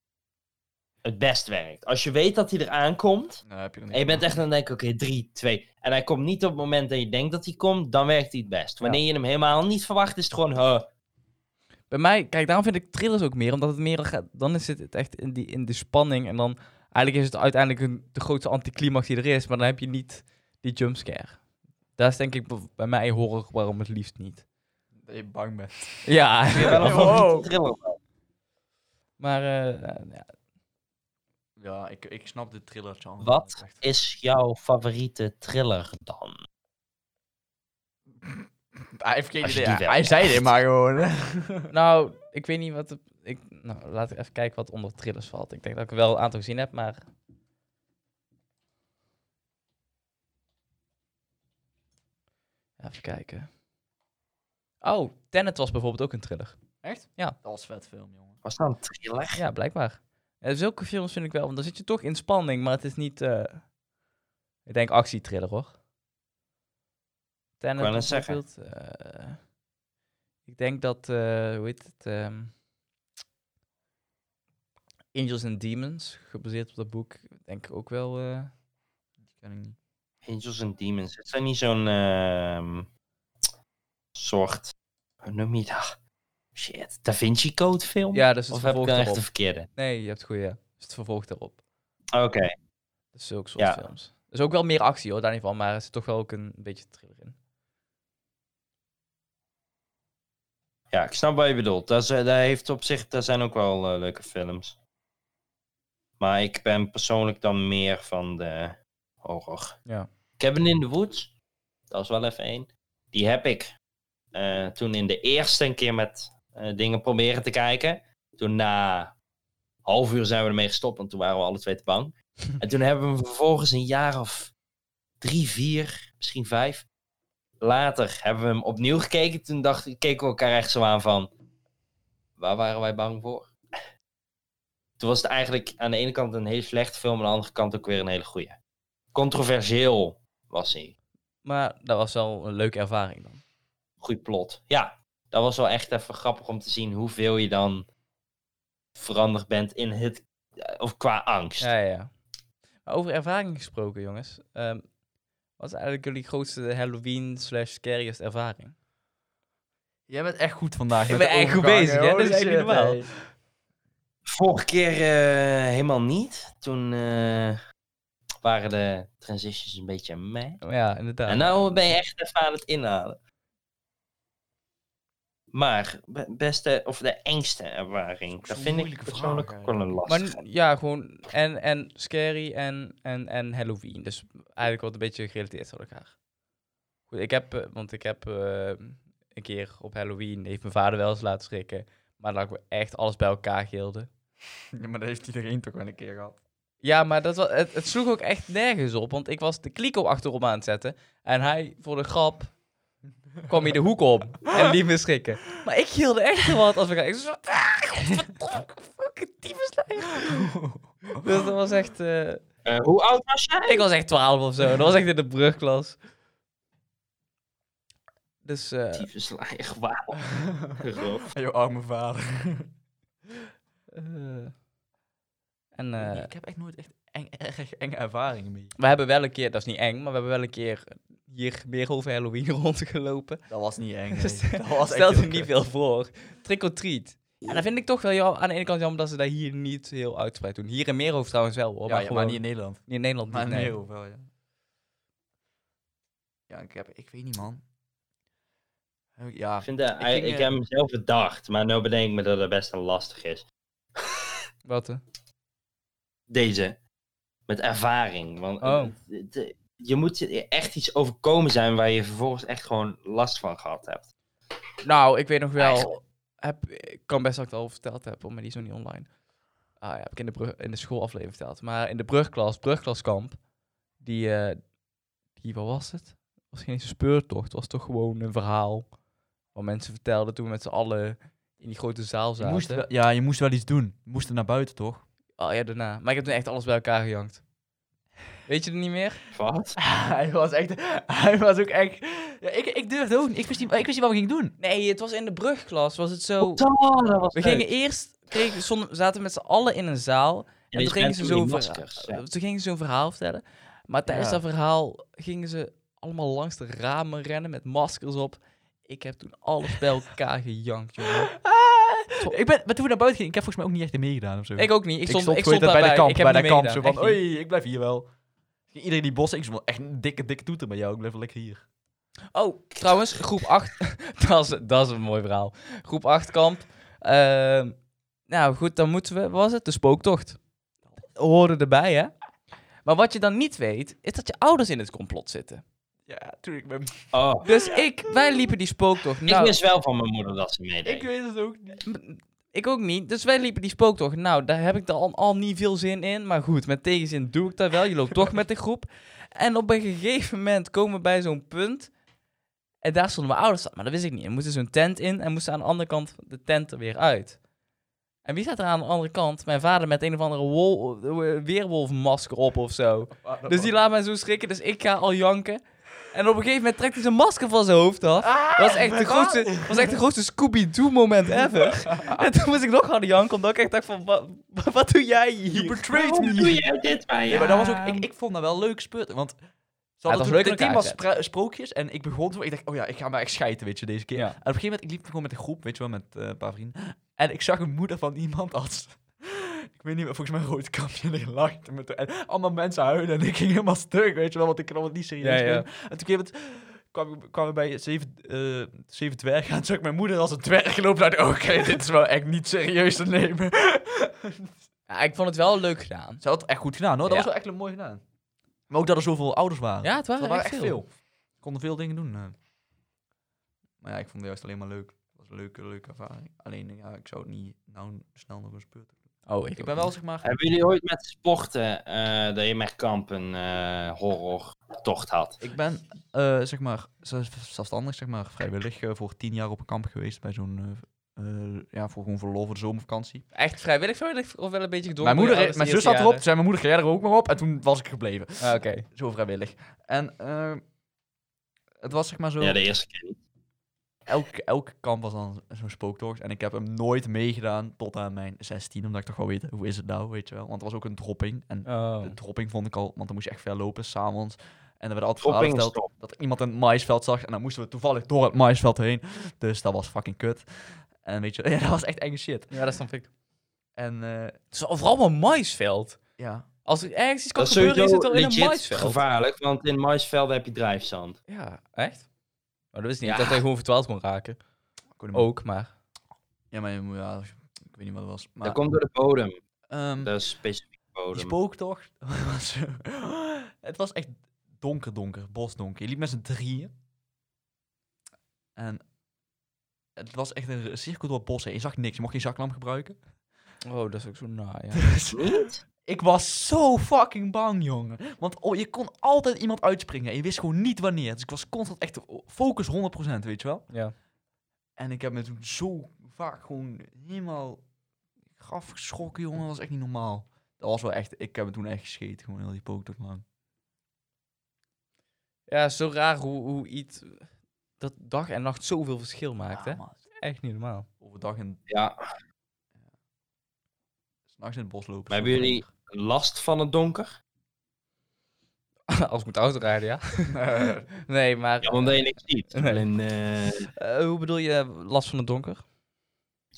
Het best werkt. Als je weet dat hij eraan komt... Heb je er niet En je bent echt aan het denken, oké, 3, 2. En hij komt niet op het moment dat je denkt dat hij komt, dan werkt hij het best. Wanneer je hem helemaal niet verwacht, is het gewoon, huh. Bij mij, kijk, daarom vind ik thrillers ook meer, omdat het meer gaat, dan is het echt in, die, in de spanning en dan eigenlijk is het uiteindelijk een, de grootste anticlimax die er is, maar dan heb je niet die jumpscare. Dat is denk ik bij mij horror waarom het liefst niet. Dat je bang bent. Ja, Ik ben wel een Wow. favoriete thriller. Maar eh, ja, Ja, ik, ik snap de thriller genre. Wat Echt. is jouw favoriete thriller dan? Hij heeft geen idee. Hij zei dit maar gewoon. nou, ik weet niet wat... ik, nou, laat ik even kijken wat onder thrillers valt. Ik denk dat ik er wel een aantal gezien heb, maar... Even kijken. Oh, Tenet was bijvoorbeeld ook een thriller. Echt? Ja. Dat was vet film, jongen. Was dat een thriller? Ja, blijkbaar. Ja, zulke films vind ik wel, want dan zit je toch in spanning, maar het is niet... eh, ik denk actietriller, hoor. Tenet net zeggen. eh, ik denk dat, eh, hoe heet het? ehm, Angels and Demons, gebaseerd op dat boek, denk ik ook wel... ken ik niet. Angels and Demons. Het zijn niet zo'n ehm, soort, hoe noem je dat? Shit, Da Vinci Code film? ja, dat is het of heb ik vervolg echt de verkeerde? Nee, je hebt het goed, ja. Is het vervolg daarop. Oké. Dat is zulke soort Ja. films. Er is ook wel meer actie, hoor, daar niet van, maar er zit toch wel ook een beetje thriller in. Ja, ik snap wat je bedoelt. Dat, is, eh, dat heeft op zich, dat zijn ook wel eh, leuke films. Maar ik ben persoonlijk dan meer van de horror. Ja. Cabin in the Woods, dat is wel even één. Die heb ik eh, toen in de eerste een keer met dingen proberen te kijken. Toen na half uur zijn we ermee gestopt, want toen waren we alle twee te bang. en toen hebben we hem vervolgens een jaar of drie, vier, misschien vijf later hebben we hem opnieuw gekeken. Toen dacht, keken we elkaar echt zo aan van... Waar waren wij bang voor? toen was het eigenlijk aan de ene kant een hele slechte film, aan de andere kant ook weer een hele goede. Controversieel was hij. Maar dat was wel een leuke ervaring dan. Goed plot. Ja, dat was wel echt even grappig om te zien hoeveel je dan veranderd bent in het, eh, of qua angst. Ja, ja. Maar over ervaring gesproken, jongens. ehm, wat is eigenlijk jullie grootste Halloween slash scariest ervaring? Jij bent echt goed vandaag. Ik ben echt goed bezig, hè? Dat is normaal. hey. Vorige keer eh, helemaal niet. Toen eh, waren de transitions een beetje mee. Oh, ja, inderdaad. En nou ben je echt even aan het inhalen. Maar be- beste, of de engste ervaring, dat vind ik persoonlijk vraag ook wel een Maar lastige. n- ja, gewoon en, en scary en, en, en Halloween. Dus eigenlijk wat een beetje gerelateerd aan elkaar. Goed, ik heb, eh, want ik heb eh, een keer op Halloween, heeft mijn vader wel eens laten schrikken. Maar dat we echt alles bij elkaar gilden. Ja, maar dat heeft iedereen toch wel een keer gehad. Ja, maar dat was, het, het sloeg ook echt nergens op. Want ik was de kliko achterom aan het zetten. En hij, voor de grap, kwam hij de hoek om. En liet me schrikken. Maar ik gilde echt heel wat als we gaan. Ik zo, ah, fucking. Dus dat was echt... eh, Eh, hoe oud was jij? ik was echt 12 of zo. Dat was echt in de brugklas. Dus eh, Tyfusleier, wauw. Grof. Jouw arme vader. eh, en eh, ik heb echt nooit echt eng, erg enge ervaringen mee. we hebben wel een keer, dat is niet eng, maar we hebben wel een keer hier meer over Halloween rondgelopen. Dat was niet eng. Dus nee. Dat was echt Stel heel niet veel voor. Trick or treat. En dat vind ik toch wel aan de ene kant jammer dat ze dat hier niet heel uitgebreid doen. Hier in Meerhoofd trouwens wel hoor. Ja, maar, ja, gewoon maar niet in Nederland. niet in Nederland Maar niet, in nee. Wel, ja. Ja, ik heb... Ik weet niet, man. Ja, Ik, vind dat, Ik ging, ik eh, heb hem zelf bedacht, maar nu bedenk ik me dat het best wel lastig is. Wat? eh? Deze. Met ervaring. Want Oh. je moet je echt iets overkomen zijn waar je vervolgens echt gewoon last van gehad hebt. Nou, ik weet nog wel. Eigenlijk. Heb, ik kan best dat ik het al verteld heb, maar die is nog niet online. Ah ja, heb ik in de, brug, in de schoolaflevering verteld. Maar in de brugklas, brugklaskamp, die, eh, die, wat was het? Het was geen eens een speurtocht, het was toch gewoon een verhaal. Wat mensen vertelden toen we met z'n allen in die grote zaal je zaten. moest wel, ja, je moest wel iets doen. Je moest er naar buiten, toch? Oh ja, daarna. Maar ik heb toen echt alles bij elkaar gejankt. Weet je het niet meer? Wat? hij was echt... Hij was ook echt... Ja, ik, ik durfde ook niet. Ik wist niet, ik wist niet wat we gingen doen. Nee, het was in de brugklas. Was het zo... Oh, dat was We leuk. gingen eerst... Kregen, we zaten met z'n allen in een zaal. En die toen gingen, ze zo'n verha- maskers, ja. toen gingen ze zo'n verhaal vertellen. Maar tijdens Ja. dat verhaal gingen ze allemaal langs de ramen rennen met maskers op. Ik heb toen alles bij elkaar gejankt, jongen. ik ben, maar toen we naar buiten gingen, ik heb volgens mij ook niet echt meegedaan of zo. Ik ook niet. Ik stond, ik stond bij de kamp, ik heb bij de kamp. Zo van, oei, ik blijf hier wel. Iedereen die bossen, ik stond echt een dikke, dikke toeter bij jou. Ik blijf wel lekker hier. Oh, trouwens, groep 8. dat, is, dat is een mooi verhaal. Groep 8 kamp. Ehm, nou goed, dan moeten we... Wat was het? De spooktocht. Hoorde erbij, hè? Maar wat je dan niet weet, is dat je ouders in het complot zitten. Ja, toen ik ben... Oh, Dus ik, wij liepen die spooktocht. ik Nou, wist wel van mijn moeder dat ze meedeed. Ik weet het ook niet. Ik ook niet. Dus wij liepen die spooktocht. Nou, daar heb ik dan al, al niet veel zin in. Maar goed, met tegenzin doe ik dat wel. Je loopt toch met de groep. En op een gegeven moment komen we bij zo'n punt. En daar stonden mijn ouders. Maar dat wist ik niet. Er moest zo'n tent in en moesten aan de andere kant de tent er weer uit. En wie staat er aan de andere kant? Mijn vader met een of andere wol, eh, weerwolfmasker op of zo. Dus die laat mij zo schrikken. Dus ik ga al janken. En op een gegeven moment trekt hij zijn masker van zijn hoofd af. Ah, Dat was echt de grootste, was echt de grootste Scooby-Doo moment ever. en toen moest ik nog harder janken, omdat ik echt dacht van, wat, wat doe jij hier? betrayed Waarom doe jij dit bij Ja, maar dat was ook... Ik, ik vond dat wel leuk speurten, want... Ze het hadden was toen leuk het in thema spra- sprookjes en ik begon zo, ik dacht, oh ja, ik ga maar echt schijten, weet je, deze keer. Ja. En op een gegeven moment, ik liep gewoon met een groep, weet je wel, met eh, een paar vrienden. En ik zag een moeder van iemand als, ik weet niet meer, volgens mij een rood kapje en lachte me toe. En allemaal mensen huilen en ik ging helemaal stuk, weet je wel, want ik kon het niet serieus Ja. En toen kwam het, kwam, kwamen we bij zeven, eh, zeven dwergen en zag ik mijn moeder als een dwerg lopen. Ik, oké, dit is wel echt niet serieus te nemen. Ja, ik vond het wel leuk gedaan. Ze had het echt goed gedaan, hoor. Dat was wel echt mooi gedaan. Maar ook dat er zoveel ouders waren. Ja, het waren, Dat waren echt echt veel. veel. Ik konden veel dingen doen. eh. Maar ja, ik vond het juist alleen maar leuk. Het was een leuke, leuke ervaring. Alleen, ja, ik zou het niet nou snel nog een speurt. Oh, ik, ben wel, zeg maar... Hebben jullie ooit met sporten eh, dat je met kamp een eh, horrortocht had? Ik ben, eh, zeg maar, zelf- zelfstandig, zeg maar, vrijwillig voor tien jaar op een kamp geweest bij zo'n eh, ja, voor gewoon voor de zomervakantie. Echt vrijwillig, vrijwillig of wel een beetje gedwongen? Mijn, moeder, door mijn zus zat erop, zei mijn moeder, ga jij er ook maar op? En toen was ik gebleven. Ah, Oké. Zo vrijwillig. En eh, het was zeg maar zo, Ja, de eerste keer niet. Elke, elke kamp was dan zo'n spooktocht. En ik heb hem nooit meegedaan tot aan mijn 16, omdat ik toch wel weet, hoe is het nou, weet je wel. Want het was ook een dropping. En Oh. de dropping vond ik al, want dan moest je echt ver lopen, s'avonds. En er werd altijd verteld dat iemand in het maisveld zag. En dan moesten we toevallig door het maisveld heen. Dus dat was fucking kut. En weet je, ja, dat was echt enge shit. Ja, dat snap ik. En eh, Het is vooral een maisveld. ja, Als er ergens iets kan Dat gebeuren, is het wel in een maisveld. gevaarlijk, want in maisvelden heb je drijfzand. Ja, echt? Maar dat wist niet Ja. dat hij gewoon verdwaald kon raken. Ook, maar... Ja, maar je moet- ja, ik weet niet wat het was. Maar Dat komt door de bodem. ehm, Dat is specifiek die bodem. spooktocht het was echt donker, donker, bosdonker. Je liep met z'n drieën. En het was echt een cirkel door het bos heen. Je zag niks. Je mocht geen zaklamp gebruiken. Oh, dat is ook zo na, ja. Dus Niet? ik was zo fucking bang, jongen. Want oh, je kon altijd iemand uitspringen. En je wist gewoon niet wanneer. Dus ik was constant echt focus 100%, weet je wel. ja. En ik heb me toen zo vaak gewoon helemaal graf geschrokken, jongen. Dat was echt niet normaal. Dat was wel echt... Ik heb me toen echt gescheten, gewoon heel die spooktocht lang. Ja, zo raar hoe, hoe iets... Dat dag en nacht zoveel verschil maakt, Ja, hè? man. Echt niet normaal. Overdag en Ja. S'nachts in het bos lopen. Maar hebben jullie last van het donker? Als ik moet autorijden, ja. nee, maar... Ja, omdat je niks ziet. Nee. Alleen, hoe bedoel je last van het donker?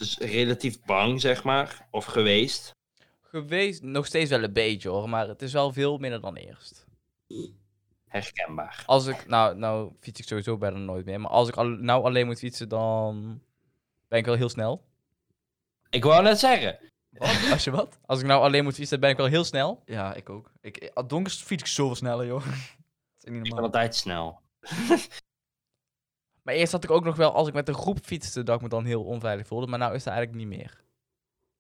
dus relatief bang, zeg maar. Of geweest. Geweest, nog steeds wel een beetje hoor, maar het is wel veel minder dan eerst. Herkenbaar. Als ik, nou, nou fiets ik sowieso bijna nooit meer, maar als ik al, nou alleen moet fietsen, dan ben ik wel heel snel. Ik wou net zeggen. Wat? Als je wat? Als ik nou alleen moet fietsen, ben ik wel heel snel. Ja, ik ook. Ik, al donker fiets ik zoveel sneller, joh. Dat is niet Ik ben normaal. altijd snel. Maar eerst had ik ook nog wel, als ik met een groep fietste, dat ik me dan heel onveilig voelde, maar nou is dat eigenlijk niet meer.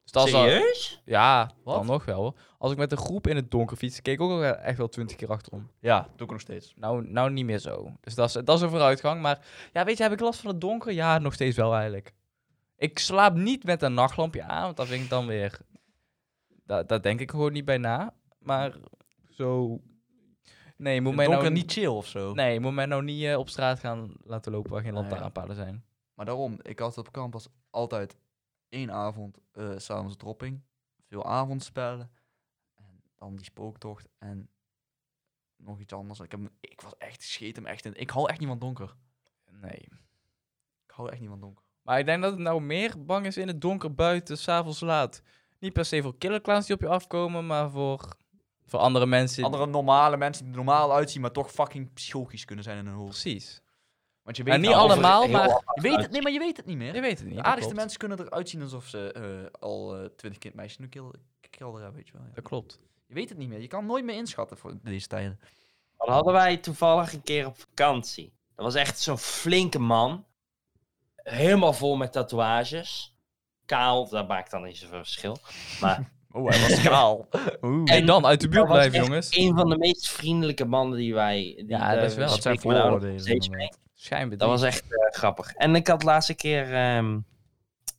Dus dat is al, Serieus? ja, Wat? dan nog wel. hoor. Als ik met een groep in het donker fiets, keek ik ook wel echt wel twintig keer achterom. Ja, doe ik nog steeds. Nou, nou niet meer zo. Dus dat is, dat is een vooruitgang. Maar ja, weet je, heb ik last van het donker? Ja, nog steeds wel eigenlijk. Ik slaap niet met een nachtlampje aan, want dat vind ik dan weer... Dat, dat denk ik gewoon niet bij na. Maar zo... Nee, moet mij donker nou niet chill of zo. Nee, moet mij nou niet eh, op straat gaan laten lopen waar geen Nee. lantaarnpalen zijn. Maar daarom, ik had op kamp was altijd één avond, eh s'avonds dropping, veel avondspellen, en dan die spooktocht en nog iets anders. Ik, heb, ik was echt, scheet hem echt in. Ik hou echt niet van donker. Nee. Ik hou echt niet van donker. Maar ik denk dat het nou meer bang is in het donker buiten, s'avonds laat. Niet per se voor killerclowns die op je afkomen, maar voor, voor andere mensen. Andere normale mensen die er normaal uitzien, maar toch fucking psychotisch kunnen zijn in hun hoofd. Precies. Want je weet En niet nou, allemaal, maar Je weet het, nee, maar je weet het niet meer. je weet het niet. De aardigste mensen kunnen eruit zien alsof ze eh, al eh, twintig kind meisjes in de kelder, kelder hebben, weet je wel. ja. Dat klopt. Je weet het niet meer. Je kan nooit meer inschatten voor deze tijden. Dan hadden wij toevallig een keer op vakantie. Dat was echt zo'n flinke man. Helemaal vol met tatoeages. Kaal, dat maakt dan niet zoveel verschil. Maar Oh, hij was kaal. Oeh. En dan uit de buurt blijven, jongens. een van de meest vriendelijke mannen die wij... Die, Ja, dat is wel. Dat zijn vooroordelen. Dat was echt eh, grappig. En ik had de laatste keer, ehm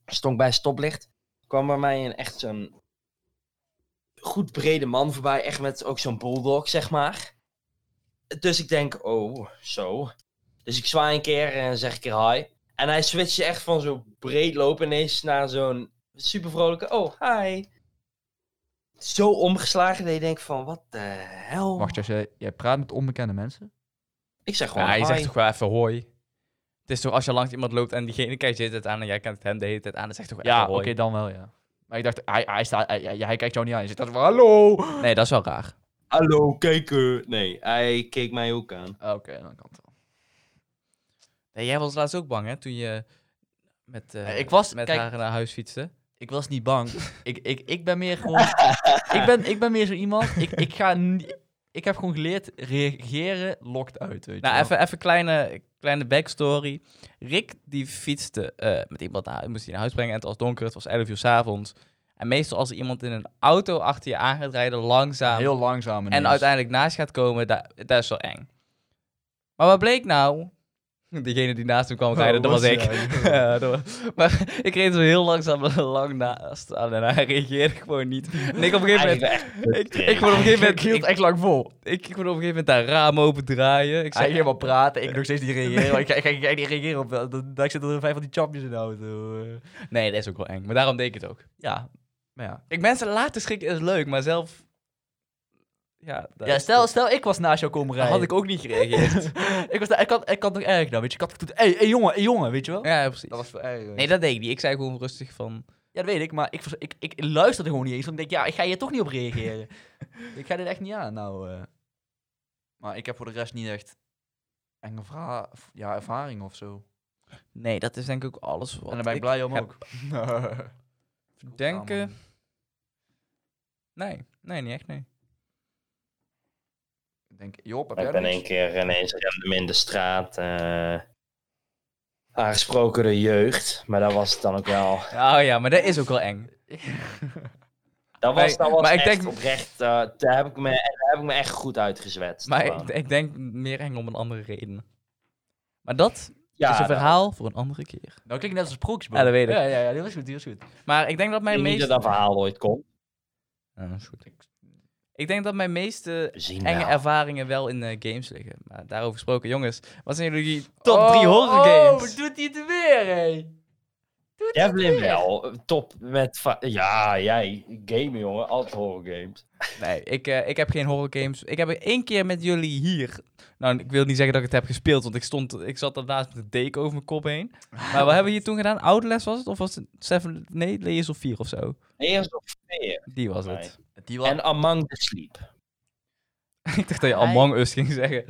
stond bij stoplicht, kwam bij mij een echt zo'n goed brede man voorbij, echt met ook zo'n bulldog, zeg maar. Dus ik denk, oh, zo. Dus ik zwaai een keer en zeg ik er hi. En hij switchte echt van zo breed lopen ineens naar zo'n super vrolijke, oh, hi. Zo omgeslagen dat je denkt van, wat de hel. Wacht, als jij, jij praat met onbekende mensen? Ik zeg gewoon Ja, je hi. zegt toch wel even hoi. Het is toch als je langs iemand loopt en diegene kijkt je het aan en jij kijkt hem de hele tijd aan, dan zeg je toch Ja, even oké, dan wel, ja. Maar ik dacht, hij, hij, staat, hij, hij- hij kijkt jou niet aan. Je zit daar zo van, hallo! Nee, dat is wel raar. Hallo, kijker. Nee, hij keek mij ook aan. Oké, dan kan het wel. Nee, jij was laatst ook bang, hè, toen je met, eh, Nee, ik was- met kijk- haar naar huis fietste. Ik was niet bang. ik, ik, ik ben meer gewoon... ik, ben, ik ben meer zo iemand... Ik, ik ga. Ik heb gewoon geleerd, reageren lokt uit, weet Nou, even, even kleine, kleine backstory. Rick, die fietste eh, met iemand naar, moest hij naar huis brengen en het was donker, het was 11 uur 's avonds. En meestal als er iemand in een auto achter je aan gaat rijden, langzaam, Heel langzaam en uiteindelijk naast gaat komen, dat, dat is wel eng. Maar wat bleek nou? Diegene die naast hem kwam Oh, rijden, dat was was ik. Ja, dat was- maar ik reed zo heel langzaam lang naast aan en hij reageerde gewoon niet. En ik op een gegeven moment... Ik, ik word op een gegeven Ik moment... hield Ik, echt lang vol. ik, ik word op een gegeven moment daar raam open draaien. Ik Hij zei, helemaal praten, ik nog steeds niet reageren. ik, ik, ik, ik niet reageren op... Dat, ik zit er vijf van die chapjes in de auto. eh. nee, dat is ook wel eng. Maar daarom deed ik het ook. Ja, maar ja. Ik mensen laten schrikken is leuk, maar zelf... Ja, stel, stel ik was naast jou komen dan rijden. had ik ook niet gereageerd. ik, was daar, ik, had, ik had nog erg nou, weet je. Ik had toen... Hé, hey, jongen, hey, jongen, weet je wel? ja, precies. Dat was. Nee, dat deed ik niet. Ik zei gewoon rustig van... Ja, dat weet ik, maar ik, was- ik, ik luisterde gewoon niet eens. Want ik denk, ja, ik ga hier toch niet op reageren. ik ga dit echt niet aan, nou. eh. Maar ik heb voor de rest niet echt enge vra- ja, ervaring of zo. Nee, dat is denk ik ook alles wat en daar ben ik, ik blij om heb ook. denken. Nee, nee, niet echt, nee. Ik denk, Job, heb Ik ben één keer ineens random in de straat eh, aangesproken door jeugd. Maar dat was het dan ook wel... Oh ja, maar dat is ook wel eng. Dat was, dat was maar ik echt denk- oprecht... eh, daar, heb ik me, daar heb ik me echt goed uitgezwetst. Maar ik, ik denk meer eng om een andere reden. Maar dat ja, is een dat- verhaal voor een andere keer. Nou, klinkt net als een sprookjesboek. Ja, dat weet ik. Ja, ja, ja, die was goed, die was goed. Maar ik denk dat Ik mijn niet meest... dat dat verhaal ooit komt. Ja, dat is goed. Ik denk dat mijn meeste enge wel. ervaringen wel in eh, games liggen. Maar daarover gesproken, jongens. Wat zijn jullie top 3 horror games? Oh, doet hij het weer, hé? Doet hij het Devlin weer? wel. Top met... Ja, jij. Gamen, jongen. Altijd horror games. Nee, ik, eh, ik heb geen horror games. Ik heb er één keer met jullie hier. Nou, ik wil niet zeggen dat ik het heb gespeeld, want ik, stond, ik zat daarnaast met een deken over mijn kop heen. Maar wat hebben we hier toen gedaan? Outlast was het? Of was het Seven? Nee, Layers of 4 of zo? Eerst of vier. Die was Nee. het. Die. En Among the Sleep. ik dacht dat je Among Us ging zeggen.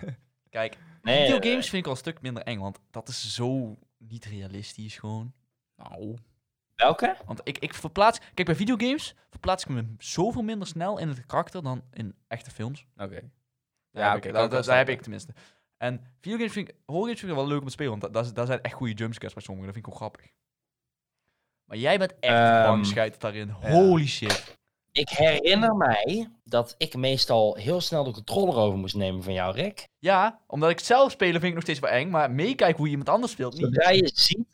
Kijk, Nee, videogames eh, vind ik al een stuk minder eng, want dat is zo niet realistisch gewoon. Nou, Welke? Want ik, ik verplaats... Kijk, bij videogames verplaats ik me zoveel minder snel in het karakter dan in echte films. oké. Daar Ja, heb oké, wel daar heb ik tenminste. En videogames vind ik... Horrorgames vind ik wel leuk om te spelen, want da- daar, zijn echt goede jumpscares bij sommigen. Dat vind ik wel grappig. Maar jij bent echt Ehm, bang scheid daarin. Holy shit. Ik herinner mij dat ik meestal heel snel de controller over moest nemen van jou, Rick. Ja, omdat ik zelf spelen vind ik nog steeds wel eng, maar meekijken hoe iemand anders speelt niet. Zodra je ziet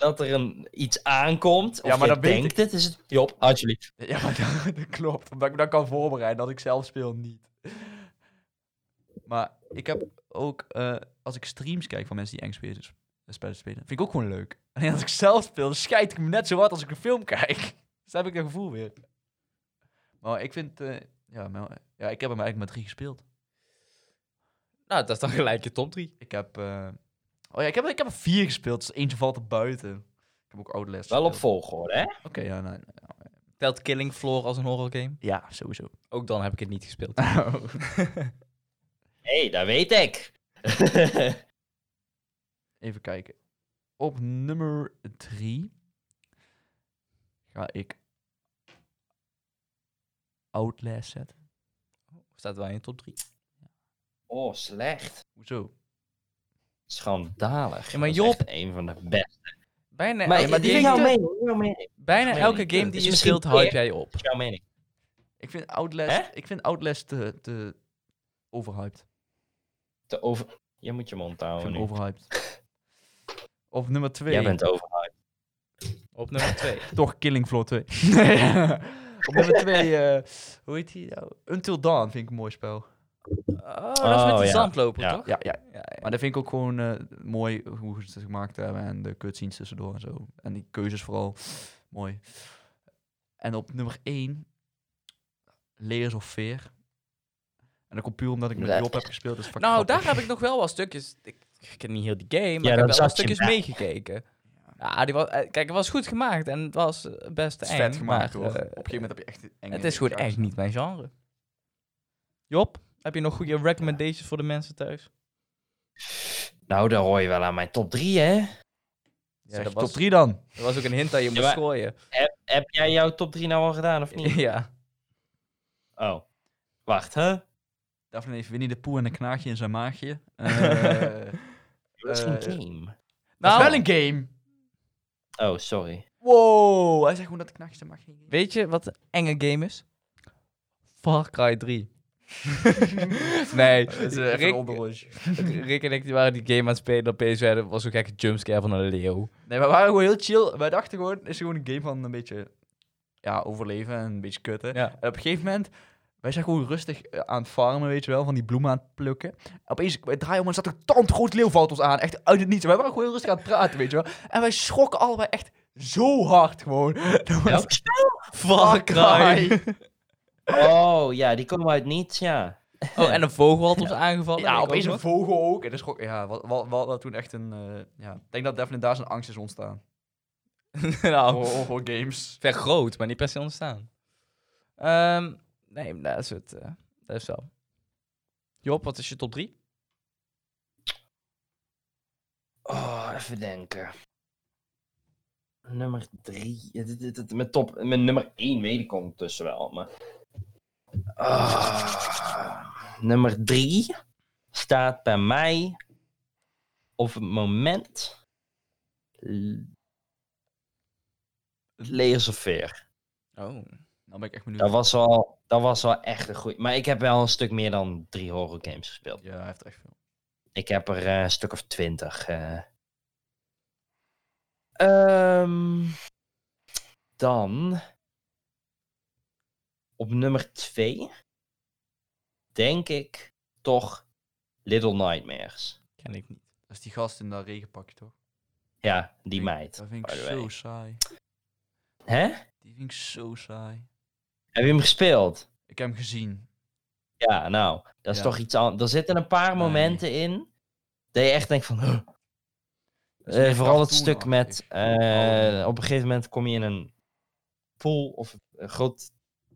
dat er een, iets aankomt, of Ja, maar je denkt het, is het... Job, alsjeblieft. Ja, maar dat, dat klopt. Omdat ik me dan kan voorbereiden dat ik zelf speel niet. Maar ik heb ook, eh, als ik streams kijk van mensen die eng spelen, eh, spelen, vind ik ook gewoon leuk. En als ik zelf speel, dan scheid ik me net zo hard als ik een film kijk. Dus dan heb ik dat gevoel weer. Maar ik vind, eh, ja, maar, ja, ik heb hem eigenlijk met drie gespeeld. Nou, dat is dan gelijk je top 3. Ik heb, eh, oh ja, ik heb, ik heb er vier gespeeld, dus eentje valt er buiten. Ik heb ook Outlast Wel op volgorde, hè? Oké, ja, nee, Telt Killing Floor als een horror game? ja, sowieso. Ook dan heb ik het niet gespeeld. Hé, hey, dat weet ik. Even kijken. Op nummer 3 ga ik Outlast zetten. Staat wel in je top 3. oh, slecht. Hoezo? Schandalig. Ja, maar Dat is Job- echt een van de beste. Bijna, maar, elke, maar die game, jouw mening, mening. bijna elke game die je speelt, hype jij op. Jouw mening. Ik vind Outlast, Hè? ik vind Outlast te, te overhyped. Te over... Je moet je mond Ik houden vind nu. overhyped. Op nummer 2 Jij bent overhyped. Op nummer 2. toch Killing Floor 2. Op nummer 2, hoe heet die nou? Until Dawn vind ik een mooi spel. Oh, dat is met Oh, die ja. zandloper, Ja. toch? Ja, ja. ja, ja. Maar dat vind ik ook gewoon eh, mooi hoe ze het gemaakt hebben en de cutscenes tussendoor en zo. En die keuzes vooral mooi. En op nummer 1, Layers of Fear. En dat komt puur omdat ik met Job heb gespeeld. Dus fucking Nou, daar heb ik nog wel wat stukjes. Ik, ik ken niet heel die game, maar Ja, ik heb wel wat stukjes meegekeken. Ja, die was, eh, kijk, het was goed gemaakt en het was eh, best Het is eng. vet gemaakt maar, hoor. eh, Op een gegeven moment heb je echt enge het is gewoon echt niet mijn genre. Job, heb je nog goede recommendations voor de mensen thuis? Nou, dan hoor je wel aan mijn top 3, hè? Ja, Zeg dat was, top 3 dan? dat was ook een hint dat je moest maar- gooien. Heb, heb jij jouw top 3 nou al gedaan, of niet? ja. Oh. Wacht, hè? Daphne heeft Winnie de Poe en een knaagje in zijn maagje. Eh, Dat is een game. dat Nou, is wel een game. Oh, sorry. Wow, hij zegt gewoon dat de zijn maagje... weet je wat een enge game is? Far Cry 3. nee, Dat is een Rick. Rick en ik die waren die game aan het spelen. Opeens werden- was zo'n gekke jumpscare van een leeuw. Nee, we waren gewoon heel chill. Wij dachten gewoon, het is gewoon een game van een beetje ja, overleven en een beetje kutten. Ja. En op een gegeven moment, wij zijn gewoon rustig eh, aan het farmen, weet je wel, van die bloemen aan het plukken. Opeens, wij draaien om en zat een tandgroot leeuw valt ons aan, echt uit het niets. Wij waren gewoon heel rustig aan het praten, weet je wel. En wij schrokken allebei echt zo hard gewoon. Dat was? Far Cry. Oh, ja, die komen uit niets, ja. Oh, en een vogel had ons aangevallen. Ja, opeens een vogel ook. En dat schrok, ja, wat, wat, wat, wat toen echt een, eh, ja, ik denk dat definitely daar zijn angst is ontstaan. nou, Voor, voor games. ver groot, maar niet per se ontstaan. Ehm, nee, dat is het. eh, dat is zo. Job, wat is je top 3? Oh, even denken. Nummer drie. Ja, dit- dit- dit- Mijn top, mijn nummer één weet ik ondertussen wel, maar. Ah, nummer drie staat bij mij op het moment. Layers of Fear. Oh. Nou ben ik echt benieuwd. Dat was wel, dat was wel echt een goed. Maar ik heb wel een stuk meer dan drie horror games gespeeld. Ja, hij heeft echt veel. Ik heb er eh, een stuk of twintig. eh. Ehm, dan op nummer twee denk ik toch Little Nightmares. Ken ik niet. Dat is die gast in dat regenpakje, toch? Ja, die meid. Dat vind ik zo saai. Hè? Die vind ik zo saai. Heb je hem gespeeld? Ik heb hem gezien. Ja, nou, dat is Ja. toch iets anders. Er zitten een paar Nee. momenten in dat je echt denkt van... huh. Eh, vooral het stuk met... eh, op een gegeven moment kom je in een pool of een groot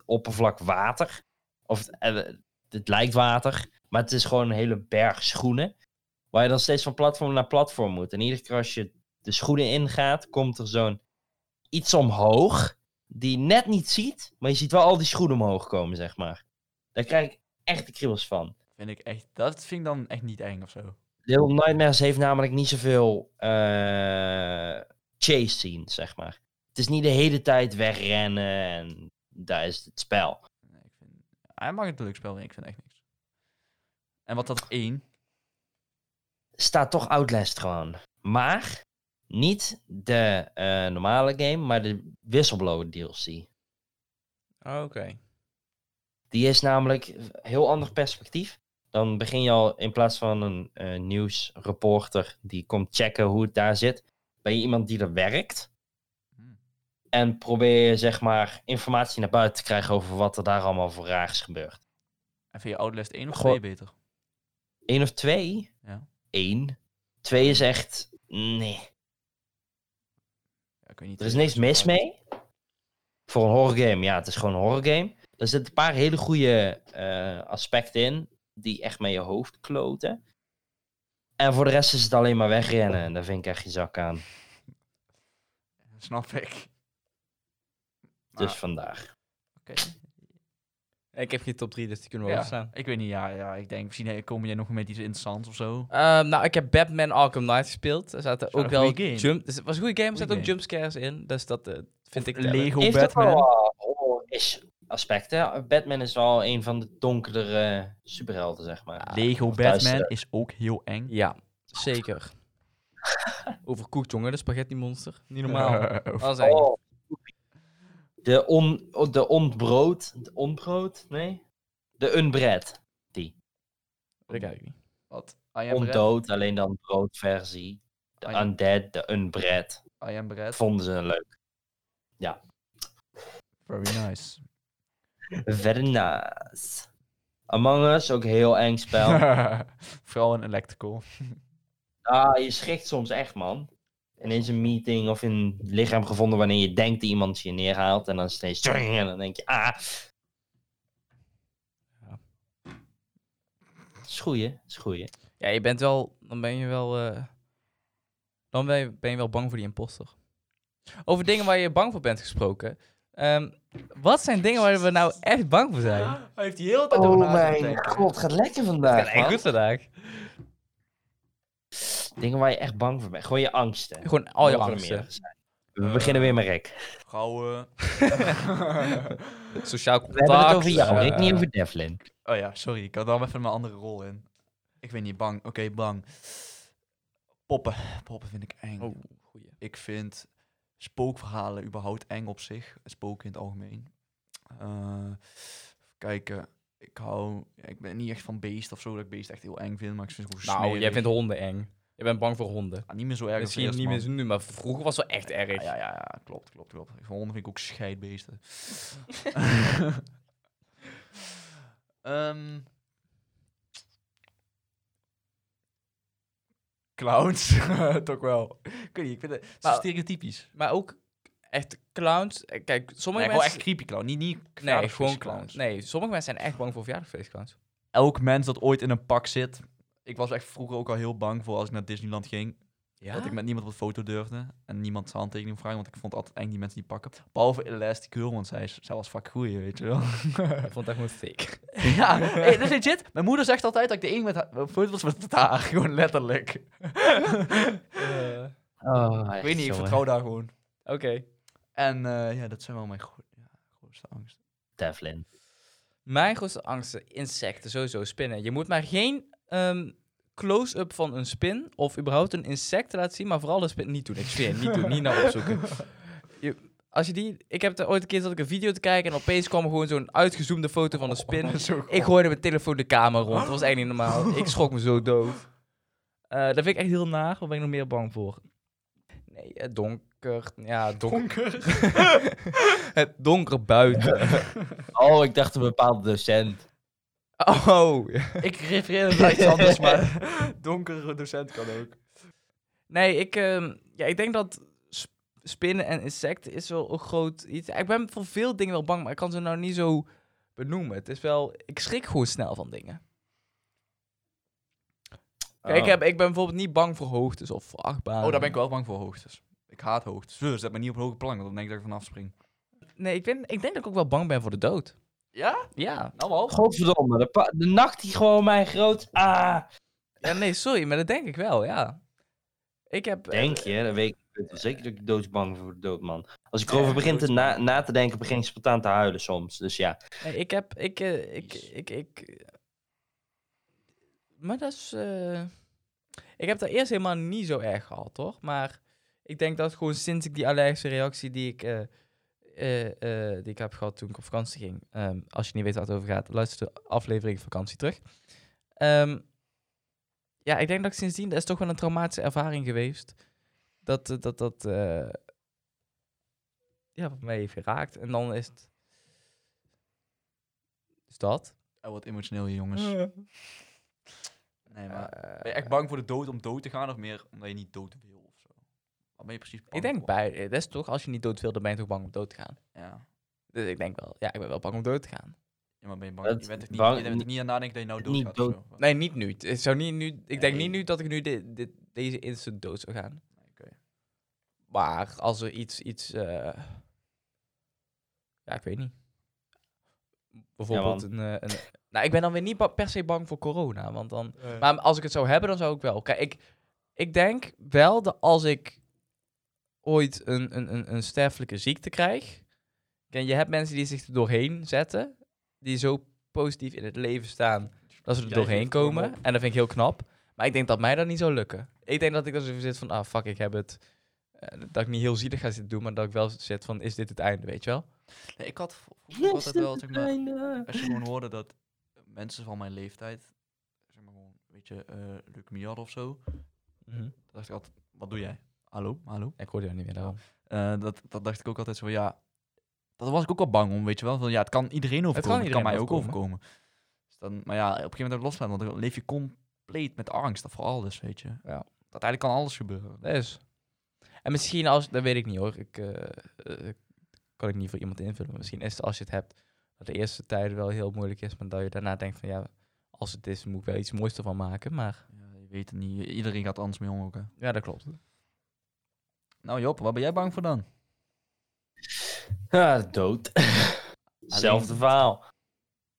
oppervlak water. Of het, eh, het lijkt water, maar het is gewoon een hele berg schoenen. Waar je dan steeds van platform naar platform moet. En iedere keer als je de schoenen ingaat, komt er zo'n iets omhoog. Die je net niet ziet, maar je ziet wel al die schoenen omhoog komen, zeg maar. Daar krijg ik echt de kriebels van. Vind ik echt, dat vind ik dan echt niet eng of zo. Little Nightmares heeft namelijk niet zoveel eh, chase scenes, zeg maar. Het is niet de hele tijd wegrennen en daar is het spel. Nee, ik vind, hij mag het een leuk spel, maar ik vind echt niks. En wat dat één? Staat toch Outlast gewoon. Maar niet de eh, normale game, maar de Whistleblower DLC. Oh, Oké. Die is namelijk een heel ander perspectief. Dan begin je al in plaats van een eh, nieuwsreporter die komt checken hoe het daar zit, ben je iemand die er werkt. Hmm. En probeer je zeg maar informatie naar buiten te krijgen over wat er daar allemaal voor raars gebeurt. En vind je Outlast 1 of Goh. 2 beter? Eén of twee? Ja. Eén. Twee is echt. Nee. Ja, ik weet niet. Er is niks mis mee. Voor een horror game, ja, het is gewoon een horror game. Er zitten een paar hele goede eh, aspecten in. Die echt met je hoofd kloten. En voor de rest is het alleen maar wegrennen. En daar vind ik echt je zak aan. Snap ik. Dus Ah, vandaar. Oké. Ik heb geen top 3, dus die kunnen we Ja, overstaan. ik weet niet, ja, ja, ik denk, misschien eh, kom jij nog met iets interessants of zo. Ehm, nou, ik heb Batman Arkham Knight gespeeld. Er zaten Is ook wel jump... dus Het was een goede game, er zaten ook jumpscares in. Dus dat eh, vind ik... Of. Lego Heeft Batman. wel uh, horror-ish aspecten. Batman is wel een van de donkerdere superhelden, zeg maar. Lego Of thuis, Batman eh, is ook heel eng. Ja, zeker. Overkoekt, jongen, de spaghetti monster. Niet normaal. Dat is eng. Oh. De, on, de ontbrood. De onbrood? Nee? De unbread. Dat kijk ik niet. Wat? I am Brad. Ondood, alleen dan broodversie. De ja. undead, de unbread. I am Brad. Vonden ze leuk. Very nice. Very nice. Among Us, ook een heel eng spel. Vooral een electrical. ah, je schrikt soms echt, man. Ineens een meeting of in een lichaam gevonden wanneer je denkt dat iemand je neerhaalt. En dan steeds... En dan denk je, ah. Ja. Is goeie, is goeie. Ja, je bent wel... Dan ben je wel... eh, dan ben je, ben je wel bang voor die imposter. Over dingen waar je bang voor bent gesproken. Ehm, wat zijn dingen waar we nou echt bang voor zijn? Hij heeft die hele tijd Oh mijn god, het gaat lekker vandaag, man. goed vandaag. Dingen waar je echt bang voor bent. Gewoon je angsten. Gewoon al je angsten. We beginnen weer met Rick. Gauwen. Sociaal We hebben het contact. over jou, eh, Rick, niet over Devlin. Oh ja, sorry. Ik had al even mijn andere rol in. Ik weet niet, bang. Oké, bang. Poppen. Poppen vind ik eng. Oh, goeie. Ik vind spookverhalen überhaupt eng op zich. Spoken in het algemeen. Eh, kijken. Ik hou... ik ben niet echt van beest of zo, dat ik beest echt heel eng vind. Maar ik vind het gewoon Nou, jij vindt honden eng. Je bent bang voor honden. Ah, niet meer zo erg als Misschien eerst, niet meer zo nu, maar vroeger was het wel echt erg. Ja, ja, ja, klopt, klopt, klopt. Honden vind ik ook scheidbeesten. Ehm clowns, toch wel. Ik weet niet, ik vind het Maar- stereotypisch. Maar ook echt clowns. Eh, Kijk, sommige Nee, mensen... echt creepy clown, niet, niet Nee, gewoon clowns. clowns. Nee, sommige mensen zijn echt bang voor verjaardagsfeestclowns. Elk mens dat ooit in een pak zit. Ik was echt vroeger ook al heel bang voor als ik naar Disneyland ging. Ja? Dat ik met niemand op een foto durfde. En niemand zijn handtekening vragen, want ik vond altijd eng die mensen die pakken. Behalve Elastic Girl, want zij, is, zij was fuck goeie, weet je wel. Ik vond het echt gewoon fake. ja, hey, dat is legit. Mijn moeder zegt altijd dat ik de enige met haar, foto was met haar. Gewoon letterlijk. Eh, Oh, ik weet niet, ik vertrouw daar gewoon. Oké. En eh, ja, dat zijn wel mijn gro ja, grootste angsten. Devlin. Mijn grootste angsten, insecten, sowieso, spinnen. Je moet maar geen ehm, close-up van een spin of überhaupt een insect laten zien, maar vooral een spin niet doen. Ik zweer, niet doen, niet naar opzoeken. Je, als je die, ik heb er ooit een keer zat ik een video te kijken en opeens kwam er gewoon zo'n uitgezoomde foto van een spin. Zo Ik gooide mijn telefoon de kamer rond. Dat was echt niet normaal. Ik schrok me zo dood. Eh dat vind ik echt heel naar. Waar ben ik nog meer bang voor? Nee, het donker. Ja, het donker. het donker buiten. Oh, ik dacht een bepaalde docent. Oh. Ik refereer naar iets anders, maar donkere docent kan ook. Nee, ik, ehm, ja, ik denk dat sp- spinnen en insecten is wel een groot iets. Ik ben voor veel dingen wel bang, maar ik kan ze nou niet zo benoemen. Het is wel... Ik schrik gewoon snel van dingen. Kijk, ik, Oh. heb, ik ben bijvoorbeeld niet bang voor hoogtes of voor achtbanen. Oh, daar ben ik wel bang voor hoogtes. Ik haat hoogtes. Dus zet me niet op hoge plank, want dan denk ik dat ik vanaf spring. Nee, ik, ben, ik denk dat ik ook wel bang ben voor de dood. Ja? Ja. Nou wel. Godverdomme, de, pa- de nacht die gewoon mij groot... Ah, Ja, nee, sorry, maar dat denk ik wel, ja. Ik heb... eh, denk je? Dan weet ik zeker dat ik doodsbang voor de dood, man. Als ik erover begin te na, na te denken, begin ik spontaan te huilen soms. Dus ja. Nee, ik heb... Ik, eh, ik, ik, ik, maar dat is... eh, ik heb dat eerst helemaal niet zo erg gehad, hoor. Maar ik denk dat gewoon sinds ik die allergische reactie die ik, eh, eh, eh, die ik heb gehad toen ik op vakantie ging... ehm, als je niet weet waar het over gaat, luister de aflevering vakantie terug. Ehm, ja, ik denk dat ik sindsdien... Dat is toch wel een traumatische ervaring geweest. Dat eh, dat... dat ja, wat mij heeft geraakt. En dan is het... Is dat? Oh, wat emotioneel hier, jongens. Nee, maar... Ben je echt bang voor de dood om dood te gaan, of meer omdat je niet dood wil? Wat ben je precies bang Ik denk voor? bij, dat is toch, als je niet dood wil, dan ben je toch bang om dood te gaan. Ja. Dus ik denk wel, ja, ik ben wel bang om dood te gaan. ja, maar ben je bang? Dat je bent er niet, bang- je bent er niet aan nadenken dat je nou dood niet gaat dood- of zo? Nee, niet nu. Ik, zou niet nu, ik denk Nee. niet nu dat ik nu dit, dit, deze instant dood zou gaan. Nee, oké. Maar als er iets, iets eh, ja, ik weet niet. Bijvoorbeeld een, eh, een... Nou, ik ben dan weer niet ba- per se bang voor corona, want dan... Maar, Maar als ik het zou hebben, dan zou ik wel. Kijk, ik, ik denk wel dat als ik ooit een, een, een, een sterfelijke ziekte krijg. Kijk, je hebt mensen die zich er doorheen zetten. Die zo positief in het leven staan dat ze er Jij doorheen komen. En dat vind ik heel knap. Maar ik denk dat mij dat niet zou lukken. Ik denk dat ik dan zo zit van, ah fuck, ik heb het. Eh, dat ik niet heel zielig ga zitten doen, maar dat ik wel zit van, is dit het einde, weet je wel? nee, ik had vroeger altijd wel, zeg maar, als je gewoon hoorde dat mensen van mijn leeftijd, zeg maar gewoon, weet je, eh leukemie hadden of zo, Mhm. dacht ik altijd, wat doe jij? Hallo, hallo? Ik hoorde jou niet meer daarom. Eh, dat, dat dacht ik ook altijd zo, ja, dat was ik ook al bang om, weet je wel. Van, ja, het kan iedereen overkomen, het kan, iedereen mij ook overkomen. Dus dan, maar ja, op een gegeven moment heb ik loslaten, want dan leef je compleet met angst dat voor alles, weet je. Ja. Dat eigenlijk kan alles gebeuren. Dat is. En misschien als, dat weet ik niet hoor. Ik eh, kan ik niet voor iemand invullen. Misschien is het als je het hebt, dat de eerste tijden wel heel moeilijk is. Maar dat je daarna denkt van ja, als het is, moet ik wel iets moois ervan maken. Maar Ja, je weet het niet, iedereen gaat anders mee om ook, hè. ja, dat klopt. Nou Job, waar ben jij bang voor dan? Ja, dood. Hetzelfde verhaal.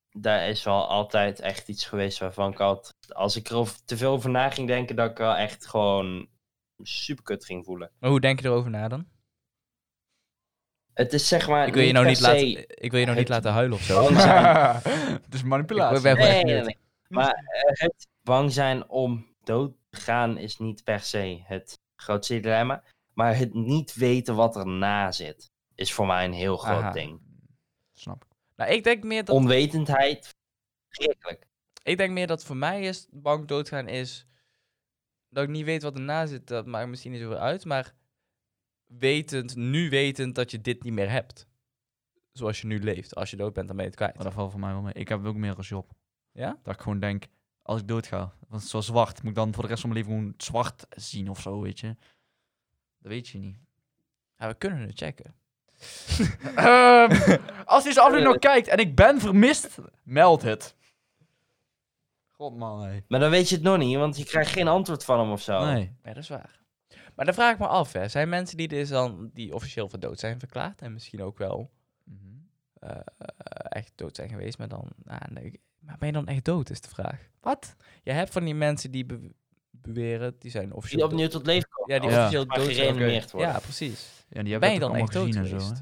Daar is wel altijd echt iets geweest waarvan ik altijd... Als ik er over, te veel over na ging denken, dat ik wel echt gewoon super kut ging voelen. Maar hoe denk je erover na dan? Het is zeg maar. Ik wil je nou niet laten, ik wil je nou niet laten huilen of zo. Het is manipulatie. Nee, nee. Maar eh, het bang zijn om dood te gaan is niet per se het grootste dilemma. Maar het niet weten wat erna zit, is voor mij een heel groot Aha. ding. Snap ik. Nou, ik denk meer dat Onwetendheid, verschrikkelijk. Ik denk meer dat voor mij is bang doodgaan is dat ik niet weet wat erna zit. Dat maakt misschien niet zoveel uit, maar wetend, nu wetend dat je dit niet meer hebt. Zoals je nu leeft. Als je dood bent, dan ben je het kwijt. Maar dat valt voor mij wel mee. Ik heb ook meer als job. Ja? Dat ik gewoon denk, als ik doodga, want het is zo zwart, moet ik dan voor de rest van mijn leven gewoon zwart zien of zo, weet je. Dat weet je niet. Ja, we kunnen het checken. Ehm, als deze aflevering nog kijkt en ik ben vermist, meld het. God man, hé. Maar dan weet je het nog niet, want je krijgt geen antwoord van hem of zo. Nee. Ja, dat is waar. Maar dan vraag ik me af, hè. Zijn mensen die dus dan, die officieel voor dood zijn verklaard en misschien ook wel Mhm. eh, echt dood zijn geweest, maar dan, ah, nee. Maar ben je dan echt dood, is de vraag. Wat? Je hebt van die mensen die beweren, die zijn officieel Die opnieuw tot leven komen. Ja, die Ja. officieel dood gereanimeerd worden. Ja, precies. Ja, die hebben Ben je dan echt allemaal dood en zo,